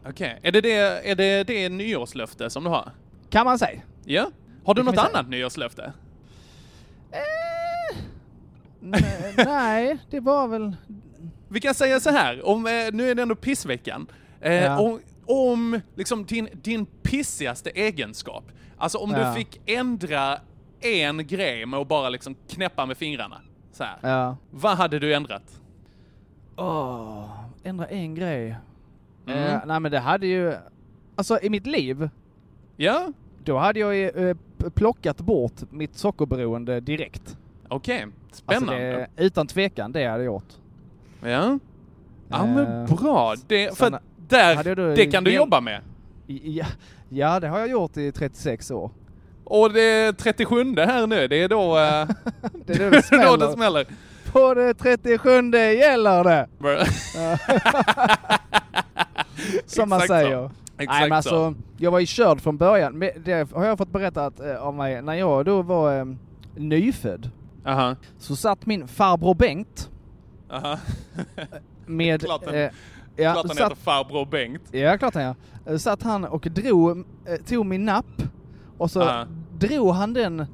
Okej, är, det det, är det det nyårslöfte som du har? Kan man säga. Ja. Har du något annat nyårslöfte? N- Nej, det var väl... Vi kan säga så här, om, eh, nu är det ändå pissveckan. Eh, Ja. Om, om liksom din, din pissigaste egenskap, alltså om Ja. du fick ändra en grej med att bara liksom knäppa med fingrarna, så här. Ja. vad hade du ändrat? Åh, ändra en grej. Mm. Eh, nej men det hade ju... Alltså i mitt liv, Ja, då hade jag eh, p- plockat bort mitt sockerberoende direkt. okej. Spännande. Alltså det, utan tvekan, det hade jag gjort. Ja. Ja men Eh, bra. Det, för där, då det kan du jobba med. Ja, ja, det har jag gjort i 36 år. Och det 37 här nu, det är då, eh, Det är då det smäller. då det smäller. På det 37 gäller det! Som man Exakt så. Exakt Nej men så. alltså, jag var ju körd från början. Det har jag fått berättat eh, av mig. När jag då var eh, nyfödd Aha. så satt min farbror Bengt Aha. med... Klart han- eh, ja, Klart han satt, heter farbror Bengt. ja, klart han ja. Eh, Satt han och drog, eh, tog min napp och så Ja. drog han den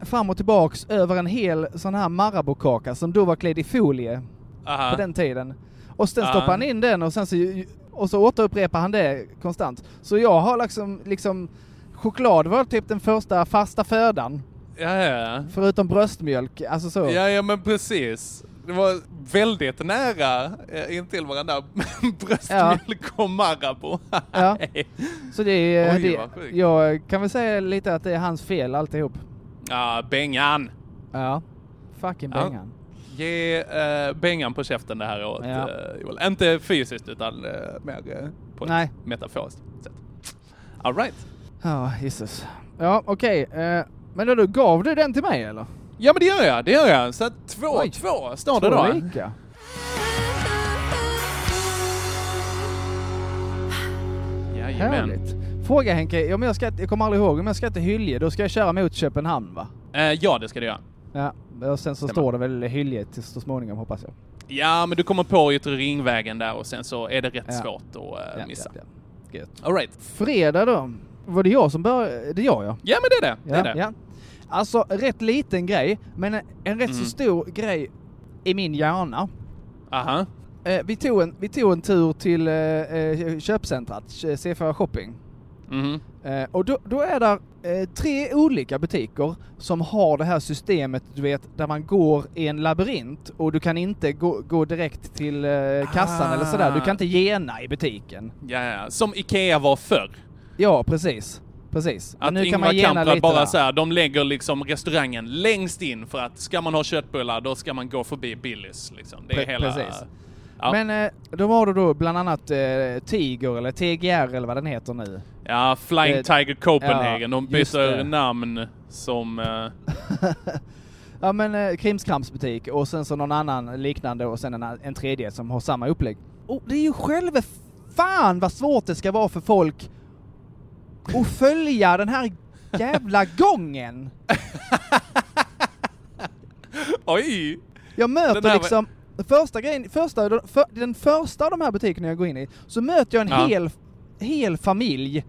fram och tillbaks över en hel sån här Marabou-kaka som då var klädd i folie på den tiden. Och sen stoppade han in den och sen så, och så återupprepar han det konstant. Så jag har liksom, liksom choklad var typ den första fasta födan. Ja, ja, ja. Förutom bröstmjölk, alltså så. Ja, ja men precis. Det var väldigt nära eh, intill varandra. Bröstmjölk och Marabou. Ja. Så det är, Oj, det, jag kan väl säga lite att det är hans fel alltihop. Ja, Bengan. Ja. Fucking Ja. Ge uh, Bengan på käften det här året, Ja. eh, Joel. Inte fysiskt utan eh, mer eh, på Nej. ett metaforiskt sätt. All right. Ja, Jesus. Ja, okej. eh, men då, då gav du den till mig eller? Ja men det gör jag, det gör jag. Så att två, Oj. två står det då. lika. Jajamän. Härligt. Fråga Henke, om jag, ska, jag kommer aldrig ihåg, om jag ska till Hylje, då ska jag köra mot Köpenhamn va? Eh, ja, det ska du göra. Ja, och sen så står det väl Hylje till så småningom hoppas jag. Ja, men du kommer på Yttre Ringvägen där och sen så är det rätt Ja. svårt att eh, Ja, missa. ja, ja. All right. Fredag då? Var det jag som började? Det är jag ja. Ja, men det är det. det, är det. ja. Alltså rätt liten grej, men en rätt så Mm. stor grej i min hjärna. Aha. Eh, vi, tog en, vi tog en tur till eh, eh, köpcentrat, C4 Shopping. Mhm. Eh, och då, då är det eh, tre olika butiker som har det här systemet, du vet, där man går i en labyrint och du kan inte gå, gå direkt till eh, kassan eller sådär. Du kan inte gena i butiken. Ja, ja. Som Ikea var förr. Ja, precis. Precis. Men Att nu kan Ingvar Kamprad bara där. så här, de lägger liksom restaurangen längst in för att ska man ha köttbullar då ska man gå förbi Billys liksom. Det är Pre- hela... precis. Ja. Men eh, då har du då bland annat eh, Tiger eller TGR eller vad den heter nu. Ja, Flying Eh, Tiger Copenhagen. ja, de byter det. namn som... Ja men eh, krimskramsbutik och sen så någon annan liknande och sen en, en tredje som har samma upplägg. Och det är ju själva fan vad svårt det ska vara för folk att följa den här jävla gången. Oj! Jag möter var- liksom, första grejen, första, för, den första av de här butikerna jag går in i, så möter jag en Ja. hel, hel familj,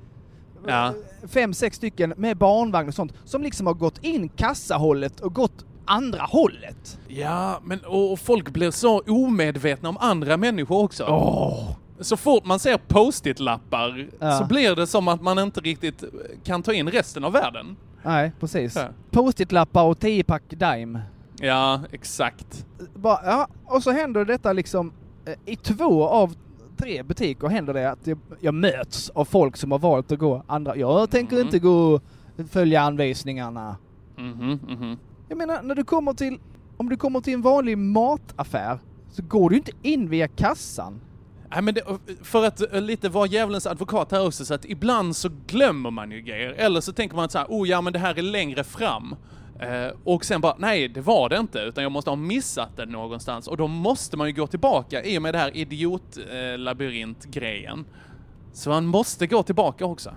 Ja. fem, sex stycken med barnvagn och sånt, som liksom har gått in kassahållet och gått andra hållet. Ja, men och folk blir så omedvetna om andra människor också. Åh! Så fort man ser post-it-lappar Ja. så blir det som att man inte riktigt kan ta in resten av världen. Nej, precis. Ja. Post-it-lappar och 10-pack Dime. Ja, exakt. Bara, ja, och så händer detta liksom, eh, i två av tre butiker händer det att jag, jag möts av folk som har valt att gå andra. Jag tänker Mm. inte gå och följa anvisningarna. Mhm, mhm. Jag menar, när du kommer till, om du kommer till en vanlig mataffär så går du inte in via kassan. Nej, men det, för att eh, lite vara djävulens advokat här också, så att ibland så glömmer man ju grejer. Eller så tänker man så här, oh ja men det här är längre fram. Eh, och sen bara, nej det var det inte, utan jag måste ha missat det någonstans. Och då måste man ju gå tillbaka i och med det här idiotlabyrint-grejen. Så man måste gå tillbaka också.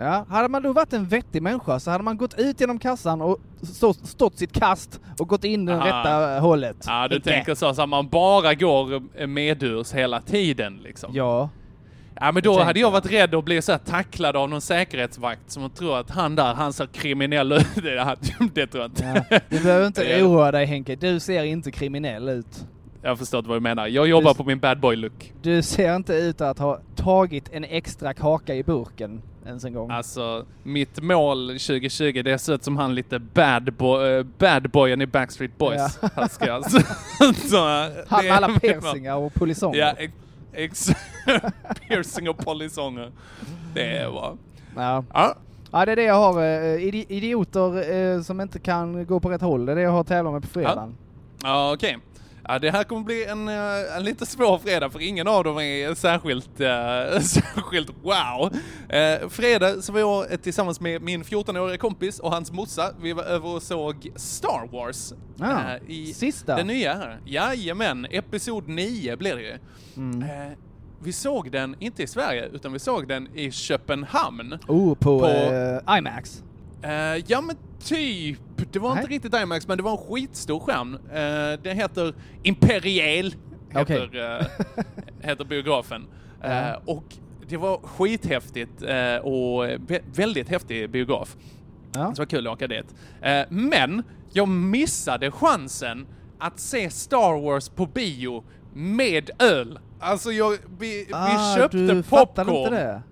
Ja, hade man då varit en vettig människa så hade man gått ut genom kassan och stå, stått sitt kast och gått in den Aha. rätta hållet. Ja, du Inte. tänker så, så att man bara går eh, medurs hela tiden liksom. Ja. Ja men då hade jag varit rädd att bli så här tacklad av någon säkerhetsvakt som tror att han där, han ser kriminell ut. Det, tror jag inte. ja. Du behöver inte oroa dig Henke, du ser inte kriminell ut. Jag förstår inte vad du menar. Jag jobbar Du- på min bad boy look. Du ser inte ut att ha tagit en extra kaka i burken ens en gång. Alltså, mitt mål 2020, det ser ut som han lite bad, boy, eh, bad boyen i Backstreet Boys. Ja. Han ska alltså... så, Han det med alla piercingar och polisonger. Ja, ex, piercing och polisonger. Det är bra. Ja. Ja. Ja, det är det jag har. eh, idi- idioter eh, som inte kan gå på rätt håll. Det är det jag har tävlat med på fredagen. Ja, okej. Ja, det här kommer bli en, eh, en lite svår fredag för ingen av dem är särskilt, eh, särskilt wow. Eh, fredag så var jag tillsammans med min 14-åriga kompis och hans morsa, vi var över och såg Star Wars. Eh, i sista. Den nya här. Jajamän, episod 9 blev det ju. Mm. Eh, vi såg den, inte i Sverige, utan vi såg den i Köpenhamn. Oh, på, På- eh, IMAX. Eh, ja men typ. Det var inte Nej. riktigt IMAX men det var en skitstor skärm. Uh, den heter Imperial. Heter, Okej. eh, heter biografen. Eh, Ja. och det var skithäftigt eh, och vä- väldigt häftig biograf. Ja. Så det var kul att åka dit. Eh, men jag missade chansen att se Star Wars på bio med öl. Alltså jag, vi, Ah, vi köpte popcorn. inte?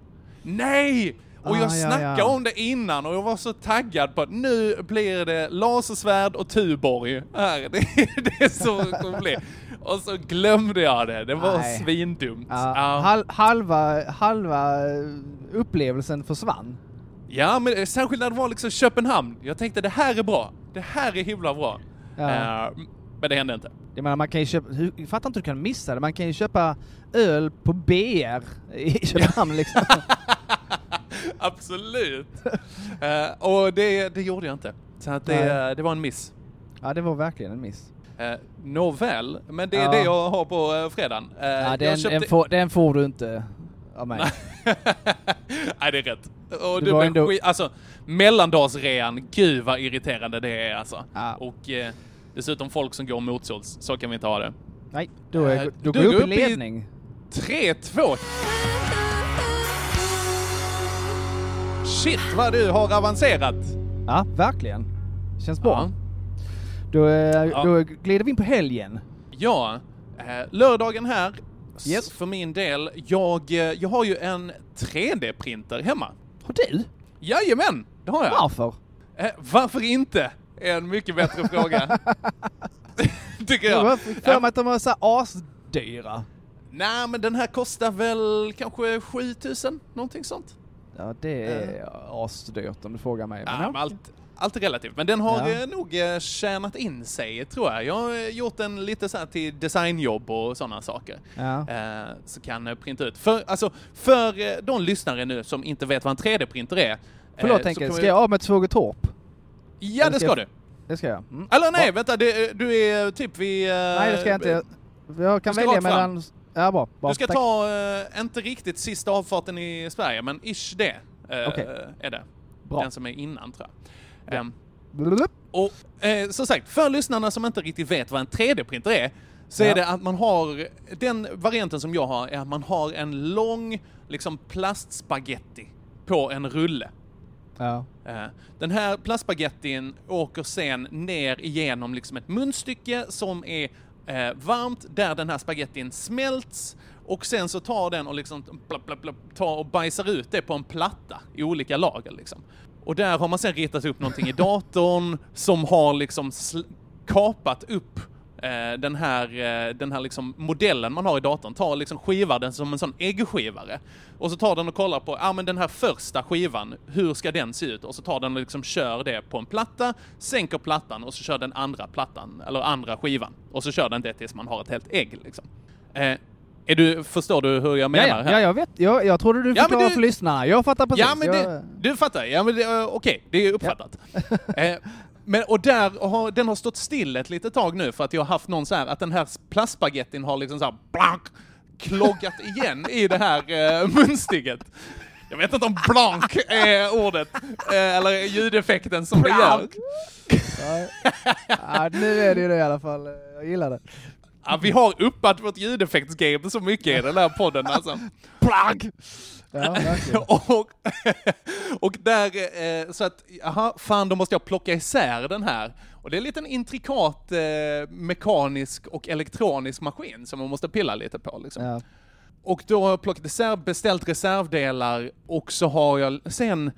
Nej! Och Ah, jag ja, snackade ja. om det innan och jag var så taggad på att nu blir det lasersvärd och Tuborg här. Det, det är så det kommer bli. Och så glömde jag det. Det var Nej. svindumt. Ja, Ja. hal, halva, halva eh, upplevelsen försvann. Ja, men eh, särskilt när det var liksom Köpenhamn. Jag tänkte det här är bra. Det här är himla bra. Ja. Eh, men det hände inte. Jag menar, man kan ju köpa, jag fattar inte hur du kan missa det, man kan ju köpa öl på BR i Köpenhamn liksom. Absolut. Eh, och det, det gjorde jag inte. Så att det, det var en miss. Ja, det var verkgen en miss. Uh, Nåväl, men det är Ja. det jag har på uh, fredagen. Eh, Ja, den, köpte- den, får, den får du inte av mig. Nej, det är rätt. Och Det var ändå- skit, alltså, mellandagsrean, gud vad irriterande det är alltså. Ja. Och eh, dessutom folk som går motsåls, så kan vi inte ha det. Nej, då, är, Eh, då du går går upp upp i- ledning. 3-2! Shit vad du har avancerat! Ja, verkligen. Känns bra. Ja. Då, eh, Ja. då glider vi in på helgen. Ja, eh, lördagen här, Yes. för min del, jag, eh, jag har ju en 3D-printer hemma. Har du? Jajamän, det har jag. Varför? Varför inte? Är en mycket bättre fråga. Tycker Jag jag. för mig att de var så asdyra. Nej, men den här kostar väl kanske 7000, någonting sånt. Ja, det är asdyrt om du frågar mig. Men Ja, ja. men allt, allt är relativt. Men den har Ja. eh, nog eh, tjänat in sig, tror jag. Jag har eh, gjort den lite så till designjobb och sådana saker. Ja. Så kan eh, printa ut. För, alltså, för de lyssnare nu som inte vet vad en 3D-printer är. Förlåt kommer ska jag av med Tvågetorp? Ja, Eller det ska ska jag- du. Det ska jag. Mm. Eller nej, Bra. vänta, det, du är typ vid... Nej, det ska jag inte. Jag, jag kan välja mellan... Ja, bra. bra. Du ska Tack. ta, eh, inte riktigt sista avfarten i Sverige, men ish det eh, Okej. är det. Bra. Den som är innan tror jag. Ehm, Blulup. och eh, som sagt, för lyssnarna som inte riktigt vet vad en 3D-printer är, så Ja. är det att man har, den varianten som jag har är att man har en lång liksom plastspaghetti på en rulle. Ja. Eh, Den här plastspagettin åker sen ner igenom liksom ett munstycke som är eh, varmt, där den här spagettin smälts och sen så tar den och liksom plapp, plapp, plapp, tar och bajsar ut det på en platta i olika lager liksom. Och där har man sen ritat upp någonting i datorn som har liksom kapat upp den här, eh, den här liksom modellen man har i datorn, tar liksom skivar den som en sån äggskivare. Och så tar den och kollar på, ja men den här första skivan, hur ska den se ut? Och så tar den och liksom kör det på en platta, sänker plattan och så kör den andra plattan, eller andra skivan. Och så kör den det tills man har ett helt ägg liksom. Eh, är du, förstår du hur jag menar? Ja, ja, ja, jag vet. Jag, jag trodde du Ja, förklarade du- för lyssnarna. Jag fattar precis. Ja, men jag, det, du fattar. Ja, men det, eh, okej, det är uppfattat. eh, men, och där har, den har stått still ett litet tag nu för att jag har haft någon så här, att den här plastspagettin har liksom så här blank, kloggat igen i det här eh, munstycket. Jag vet inte om blank är ordet, eh, eller ljudeffekten som det gör. Ja, nu är det ju det i alla fall. Jag gillar det. Ja, vi har uppat vårt ljudeffektsgame så mycket i den här podden alltså. Plagg! Ja, och, och där, eh, så att, jaha, fan då måste jag plocka isär den här. Och det är en liten intrikat eh, mekanisk och elektronisk maskin som man måste pilla lite på liksom. Ja. Och då har jag plockat isär, beställt reservdelar och så har jag sen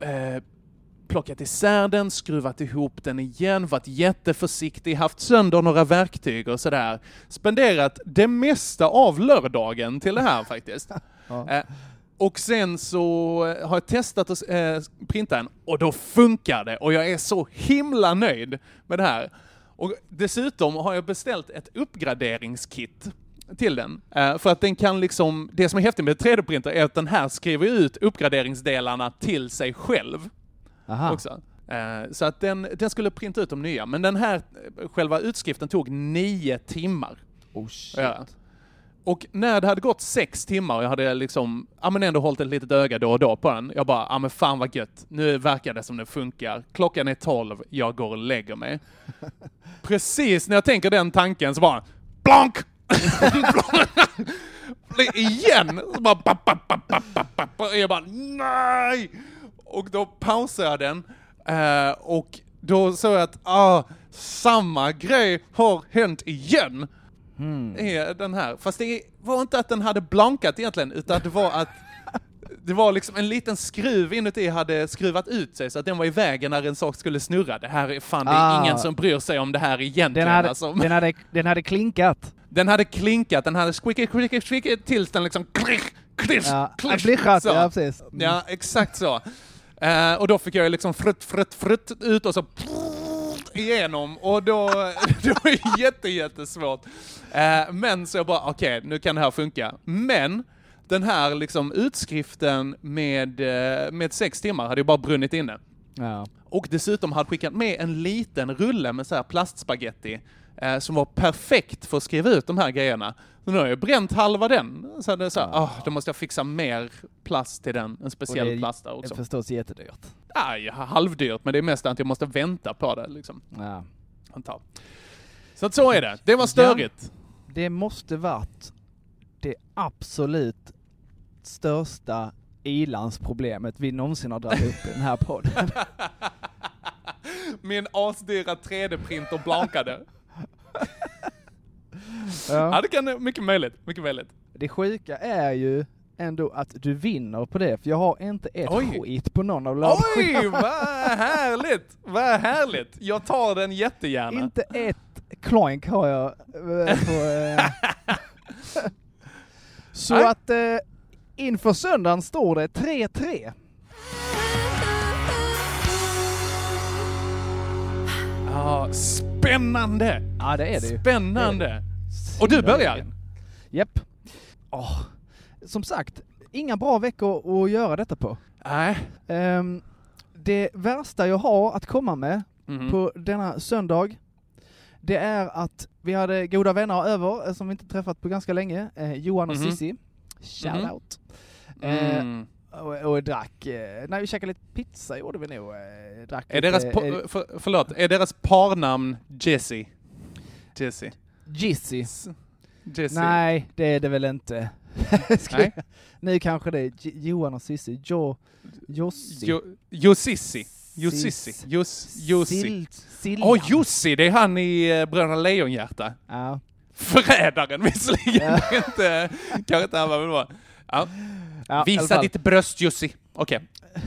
eh, plockat isär den, skruvat ihop den igen, varit jätteförsiktig, haft sönder några verktyg och sådär. Spenderat det mesta av lördagen till det här faktiskt. Ja. Eh, och sen så eh, har jag testat att eh, printa en och då funkar det och jag är så himla nöjd med det här. Och dessutom har jag beställt ett uppgraderingskit till den. Eh, för att den kan liksom, det som är häftigt med 3D-printer är att den här skriver ut uppgraderingsdelarna till sig själv Aha. också. Eh, Så att den, den skulle printa ut de nya, men den här, eh, själva utskriften tog nio timmar. Oh shit. Ja. Och när det hade gått sex timmar och jag hade liksom, ja men ändå hållit ett litet öga då och då på den. Jag bara, ja men fan vad gött. Nu verkar det som det funkar. Klockan är tolv, jag går och lägger mig. Precis när jag tänker den tanken så bara, blank! Igen! Så bara, bap, bap, bap, bap, bap. Och jag bara, nej! Och då pausar jag den eh, och då såg jag att, ah, samma grej har hänt igen är den här. Fast det var inte att den hade blankat egentligen, utan det var att det var liksom en liten skruv inuti hade skruvat ut sig så att den var i vägen när en sak skulle snurra. Det här är fan, det är Ah. ingen som bryr sig om det här egentligen. Den hade, alltså. den, hade, den hade klinkat. Den hade klinkat, den hade squeaky, squeaky, squeaky tills den liksom klick, klick, Ja, klick. blischat, så. ja precis. Mm. Ja, exakt så. Eh, och då fick jag liksom frutt, frutt, frutt ut och så igenom och då, det var ju jätte, jättesvårt. Eh, men så jag bara, okej, nu kan det här funka. Men den här liksom utskriften med, eh, med sex timmar hade ju bara brunnit inne. Ja. Och dessutom hade skickat med en liten rulle med så här plastspaghetti eh, som var perfekt för att skriva ut de här grejerna. Så nu har jag bränt halva den. Så det är så här, ah, då måste jag fixa mer plast till den, en speciell Och det är- plast där också. Det är förstås jättedyrt. Aj, halvdyrt, men det är mest att jag måste vänta på det liksom. Ja. Antar. Så att så är det. Det var störigt. Det måste varit det absolut största ilandsproblemet vi någonsin har dragit upp i den här podden. Min asdyra 3D-printer blankade. Ja. Ja, det kan mycket möjligt. Mycket möjligt. Det sjuka är ju ändå att du vinner på det, för jag har inte ett Oj. skit på någon av Oj, laddskivorna. vad härligt! Vad härligt! Jag tar den jättegärna. Inte ett kloink har jag eh, på... Eh. Så Nej. att eh, inför söndagen står det 3-3. Ja, spännande! Ja, det är det ju. Spännande! Och du börjar? Japp. Åh, Som sagt, inga bra veckor att göra detta på. Nej. Ehm, det värsta jag har att komma med Mhm. på denna söndag, det är att vi hade goda vänner över eh, som vi inte träffat på ganska länge. Eh, Johan och Mhm. Sissi. Shout Mhm. out. Eh, Mm. och, och drack, eh, nej vi käkade lite pizza gjorde vi nog. Eh, drack Är lite, deras, eh, för, förlåt, är deras parnamn Jessie? Jessie. Jizzy. Jessie. Nej, det är det väl inte. Nej. Nu kanske det är J- Johan och Sissi. Jo, Jossi. Jo, Josissi. Josissi. Sis- Jos, Jussi. Sil- Siljan. Åh, Jussi, det är han i eh, Bröderna Lejonhjärta. Ja. Förrädaren visserligen, Ja. inte, kanske inte han var, men det var. Ja. Ja, i alla Visa fall. ditt bröst Jussi. Okej.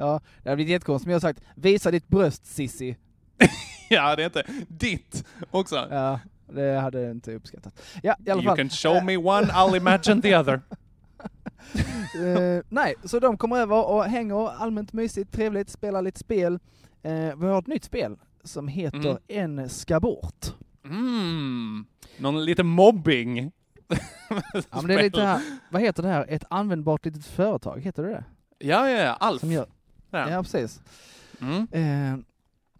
Ja, det hade blivit jättekonstigt, men jag har sagt visa ditt bröst Sissi. ja, det är inte ditt också. Ja, det hade jag inte uppskattat. Ja, i alla You fall. can show me one, I'll imagine the other. Eh, nej, så de kommer över och hänger allmänt mysigt, trevligt, spelar lite spel. Eh, vi har ett nytt spel som heter Mm. En ska bort. Mm. Någon lite mobbing. Ja, men det är lite här, vad heter det här? Ett användbart litet företag, heter det det? Ja, ja, ja. Alf. Som gör, Ja. ja, precis. Mm. Eh,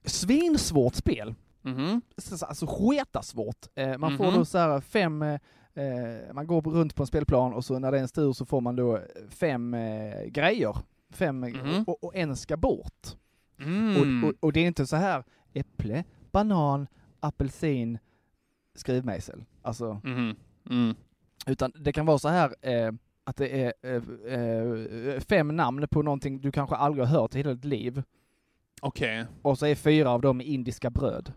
svinsvårt spel. Mhm. Så- Alltså skitasvårt. Eh, man får Mhm. då så här fem, eh, eh, man går runt på en spelplan och så när det är en tur så får man då fem eh, grejer. Fem, Mhm. och, och en ska bort. Mm. Och, och, och det är inte så här äpple, banan, apelsin, skrivmejsel. Alltså, Mhm. Mm. utan det kan vara så här eh, att det är eh, fem namn på någonting du kanske aldrig har hört i hela ditt liv. Okej. Och så är fyra av dem indiska bröd.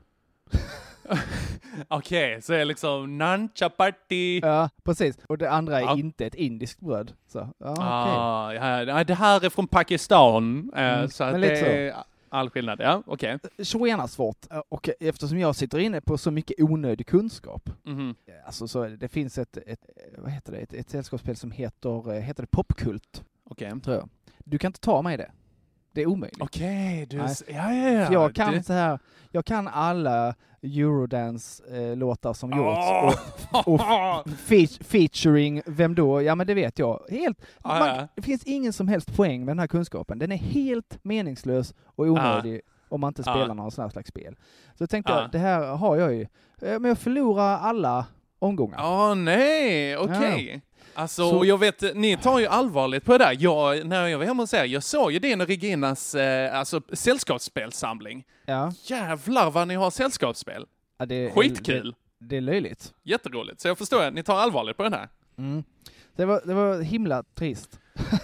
Okej, så är liksom nan chapati. Ja, precis. Och det andra är Ja. inte ett indiskt bröd. Så, ja. Ah, ja, ja, det här är från Pakistan, eh, Mm, så att det så. är all skillnad. Ja, okej. Tjoena svårt. Och eftersom jag sitter inne på så mycket onödig kunskap. Mhm. Alltså så det finns ett, ett vad heter det, ett, ett sällskapsspel som heter, eh, heter det Popkult, Okej. tror jag. Du kan inte ta mig det. Det är omöjligt. Okej, du... Nej. Ja, ja, ja. För jag kan det... så här, jag kan alla Eurodance-låtar som gjorts Åh! och, och fe- featuring, vem då? Ja men det vet jag. Helt, Ah, man, ja. det finns ingen som helst poäng med den här kunskapen. Den är helt meningslös och onödig om man inte Ah. spelar någon sån här slags spel. Så jag tänkte Ah. jag, det här har jag ju. Eh, Men jag förlorar alla omgångar. Ja, nej, okej. Alltså, Så- jag vet, ni tar ju allvarligt på det där. Jag, när jag var hemma hos er, jag såg ju din och Reginas eh, alltså, sällskapsspelsamling. Ja. Jävlar vad ni har sällskapsspel. Ja, det, Skitkul. Det, det är löjligt. Jätteroligt. Så jag förstår att ni tar allvarligt på den här. Mm. Det, var, det var himla trist.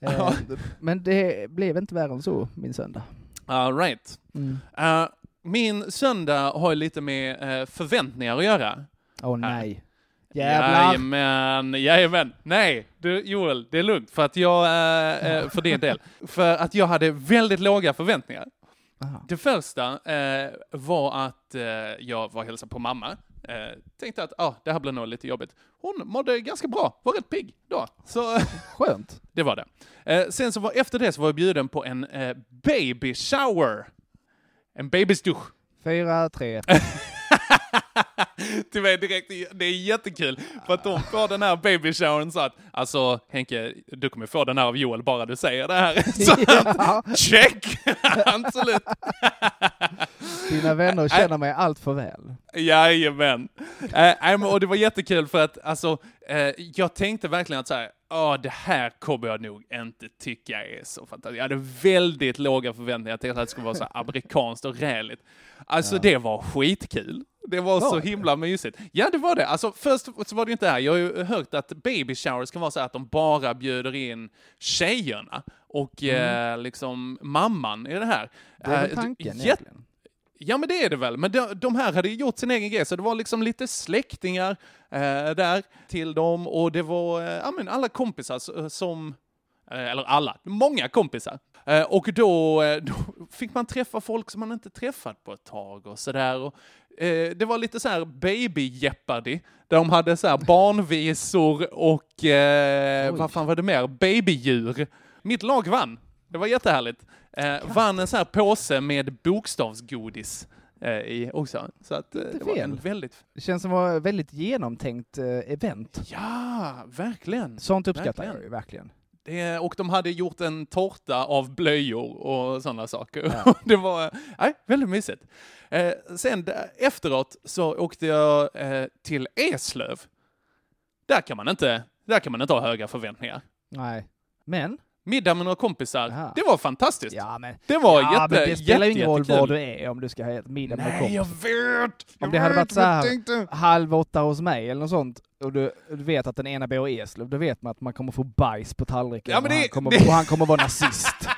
Eh. Men det blev inte värre än så, min söndag. All right. Mm. Eh, min söndag har lite med eh, förväntningar att göra. Åh nej. Jävlar! Jajamän, jajamän. Nej, du Joel, det är lugnt för att jag, eh, för din del, för att jag hade väldigt låga förväntningar. Aha. Det första eh, var att eh, jag var hälsade på mamma. Tänkte att ah, det här blir nog lite jobbigt. Hon mådde ganska bra, var rätt pigg då. Så Skönt. det var det. Sen så var, efter det så var jag bjuden på en baby shower. En babysdusch. Fyra, tre. till mig direkt. Det är jättekul. För att de får den här baby showern så att, alltså Henke, du kommer få den här av Joel bara du säger det här. Så att, check! Absolut. Dina vänner känner mig allt för väl. Jajamän. Eh, och det var jättekul för att alltså, jag tänkte verkligen att så här, "Åh, det här kommer jag nog inte tycka är så fantastiskt. Jag hade väldigt låga förväntningar. Jag tänkte att det skulle vara så amerikanskt och räligt. Alltså det var skitkul. Det var så himla mysigt. Ja, det var det. Alltså först så var det inte det här. Jag har ju hört att baby showers kan vara så här att de bara bjuder in tjejerna och eh, liksom mamman i det här. Det är väl Eh, tanken egentligen. Ja men det är det väl, men de, de här hade ju gjort sin egen grej, så det var liksom lite släktingar eh, där till dem och det var eh, ja, men alla kompisar s- som, eh, eller alla, många kompisar. Eh, och då, eh, då fick man träffa folk som man inte träffat på ett tag och sådär. Eh, det var lite så här baby Jeopardy, där de hade så här barnvisor och eh, vad fan var det mer? Babydjur. Mitt lag vann. Det var jättehärligt. Eh, vann en sån här påse med bokstavsgodis eh, i också. Så att eh, det var fel. en väldigt... Det känns som ett väldigt genomtänkt eh, event. Ja, verkligen. Sånt uppskattar Verkligen. jag ju verkligen. Det, och de hade gjort en tårta av blöjor och sådana saker. Ja. det var nej, väldigt mysigt. Eh, sen efteråt så åkte jag eh, till Eslöv. Där kan, man inte, där kan man inte ha höga förväntningar. Nej. Men? Middag med några kompisar, Aha. det var fantastiskt. Ja, men, Det var ja, jätte, men det spelar jätte, ingen roll var du är om du ska ha ett middag med Nej, kompis. jag vet! Om det hade vet, varit så här tänkte- halv åtta hos mig eller något sånt och du, du vet att den ena bor i Eslöv, då vet man att man kommer få bajs på tallriken Ja, men och, det- han kommer, det- och han kommer vara nazist.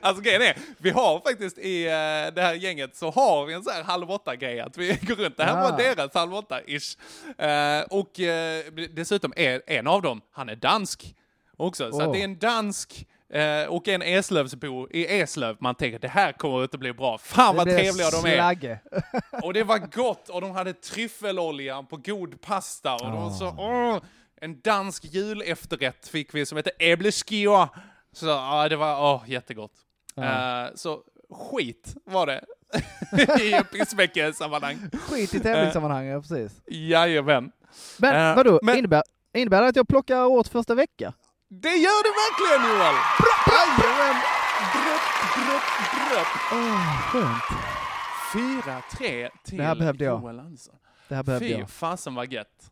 Alltså grejen är, vi har faktiskt i eh, det här gänget så har vi en sån här halv åtta-grej att vi går runt. Det här Ah. var deras halv åtta-ish. Eh, och eh, dessutom är en av dem, han är dansk också. Så att det är en dansk Eh, och en Eslövsbo i Eslöv. Man tänker det här kommer inte bli bra. Fan vad Det blir trevliga de är. Och det var gott och de hade tryffelolja på god pasta och de var så, åh, en dansk julefterrätt fick vi som heter äbleskio. Så ja, det var åh, jättegott. Eh, så skit var det i pissveckesammanhang. Skit i tävlingssammanhang, ja, precis. Jajamän. Men Eh, vadå, men- innebär, innebär det att jag plockar åt första vecka? Det gör det verkligen Joel! Jajamän! Drupp, drupp, drupp. Åh, skönt. 4-3 till Det här behövde jag. Joel Andersson. Det här behövde Fy jag. fasen vad gött.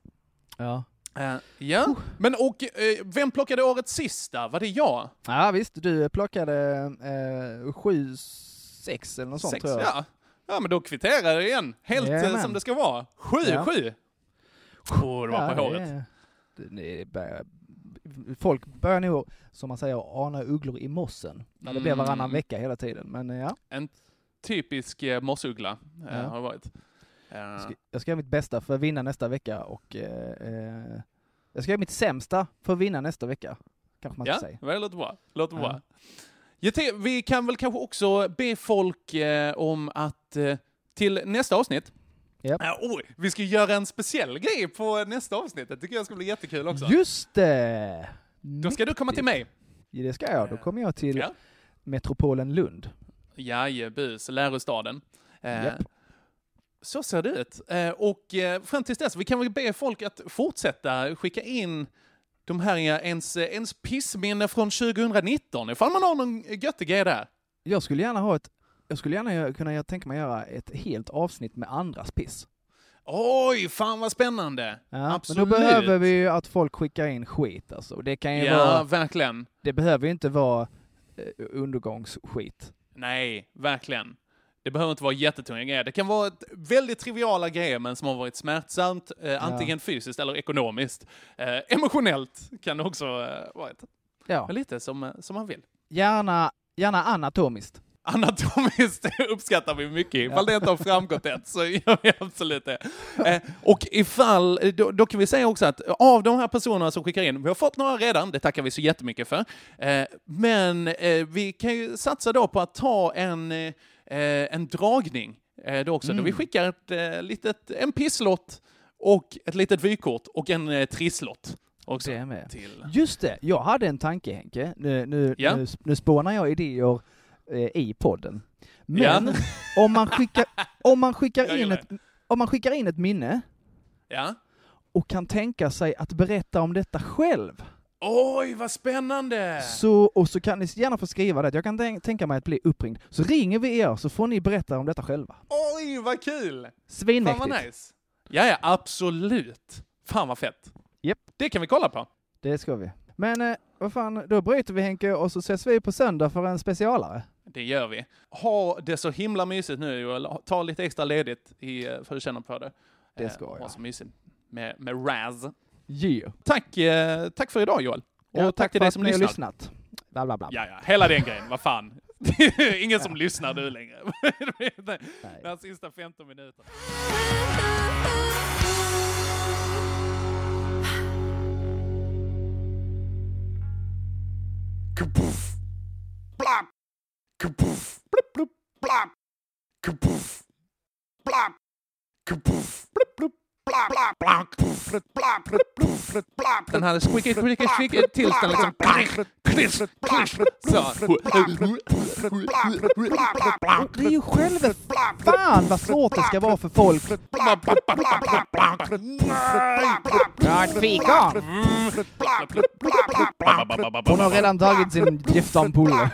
Ja. Eh, ja, men och eh, vem plockade årets sista? Var det jag? ja, visst. Du plockade eh, sju, sex eller något sånt Sex, tror jag. ja. Ja, men då kvitterar det igen. Helt eh, Jajamän. som det ska vara. Sju, Ja. sju. Oh, det var på det håret. är- det- det börjar- Folk börjar nog, som man säger, ana ugglor i mossen. När det blir varannan Mm. vecka hela tiden. Men eh, ja, En typisk eh, mossuggla eh, Ja. har det varit. Eh, jag ska, jag ska göra mitt bästa för att vinna nästa vecka och eh, jag ska göra mitt sämsta för att vinna nästa vecka. Kanske man ja, ska säga. det låter bra. Låter Ja. bra. Te- vi kan väl kanske också be folk om att till nästa avsnitt Japp. Eh, oj, vi ska göra en speciell grej på nästa avsnitt. Det tycker jag ska bli jättekul också. Just det! Då ska du komma till mig. Ja, det ska jag. Då kommer jag till Ja. metropolen Lund. Jajebus, lärostaden. Eh, Japp. så ser det ut. Eh, och eh, fram tills dess, vi kan väl be folk att fortsätta skicka in de här ens, ens pissminne från 2019, ifall man har någon göttig grej där. Jag skulle gärna ha ett jag skulle gärna kunna göra- tänka mig göra ett helt avsnitt med andras piss. Oj, fan vad spännande! Ja, Absolut. Men då behöver vi ju att folk skickar in skit alltså. Det kan ju Ja, vara, verkligen. det behöver ju inte vara eh, undergångsskit. Nej, verkligen. Det behöver inte vara jättetunga grejer. Det kan vara väldigt triviala grejer, men som har varit smärtsamt, eh, antingen fysiskt eller ekonomiskt. Eh, emotionellt kan det också eh, vara ett. Ja. Men lite som, eh, som man vill. Gärna, gärna anatomiskt. Anatomiskt uppskattar vi mycket. Ifall det inte har framgått än så gör vi absolut det. Eh, och ifall, då, då kan vi säga också att av de här personerna som skickar in, vi har fått några redan, det tackar vi så jättemycket för. Eh, men eh, vi kan ju satsa då på att ta en, eh, en dragning eh, då också, då Mm. vi skickar ett eh, litet, en pisslott och ett litet vykort och en eh, trisslott. Också Det med. till. Just det, jag hade en tanke Henke. Nu, nu, Ja. nu, nu spånar jag idéer eh, i podden. Men Ja. om man skickar, om man skickar in ett, om man skickar in ett minne Ja. och kan tänka sig att berätta om detta själv. Oj, vad spännande! Så, och så kan ni gärna få skriva det. Jag kan tänk, tänka mig att bli uppringd. Så ringer vi er så får ni berätta om detta själva. Oj, vad kul! Fan Svinmäktigt. vad nice. Ja, ja, absolut. Fan vad fett. Japp. Det kan vi kolla på. Det ska vi. Men eh, vad fan, då bryter vi Henke och så ses vi på söndag för en specialare. Det gör vi. Ha det så himla mysigt nu Joel. Ta lite extra ledigt i, eh, för att känna på det. Det Eh, ska Ha jag. så mysigt med, med Raz. Yeah. Tack, eh, tack för idag Joel. Och Ja, tack, till för dig som lyssnar. lyssnat. Bla, bla, bla. Ja, ja, hela den grejen. Vad fan. Ingen som lyssnar nu längre. Den sista 15 minuterna. Kapuff. Blap. Kapuff. Blup, blup. Blap. Kapuff. Blap. Kapuff. Blup, blup. Den här squeaky, squeaky, squeaky tills den liksom... Det är ju själva... Fan vad svårt det ska vara för folk. Ett fika. Hon har redan tagit sin giftampulle.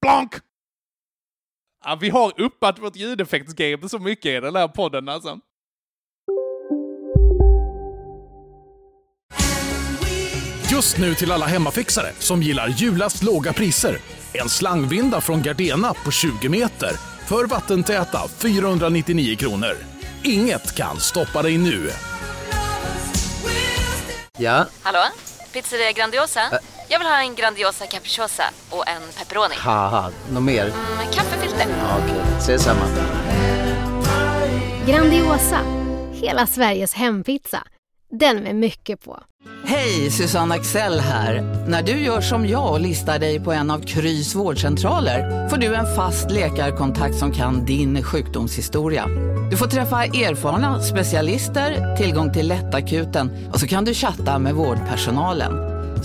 Blank! Ja, vi har uppat vårt ljudeffektsgame så mycket i den här podden alltså. Just nu till alla hemmafixare som gillar julast låga priser. En slangvinda från Gardena på 20 meter för vattentäta 499 kronor. Inget kan stoppa dig nu. Ja, Hallå? Pizzeria Grandiosa? Jag vill ha en Grandiosa capriciosa och en pepperoni. haha, något mer? Med kaffefilter. Ja, Okej, ses samma. Grandiosa, hela Sveriges hempizza. Den med mycket på. Hej, Susanne Axel här. När du gör som jag och listar dig på en av Krys vårdcentraler får du en fast läkarkontakt som kan din sjukdomshistoria. Du får träffa erfarna specialister, tillgång till lättakuten och så kan du chatta med vårdpersonalen.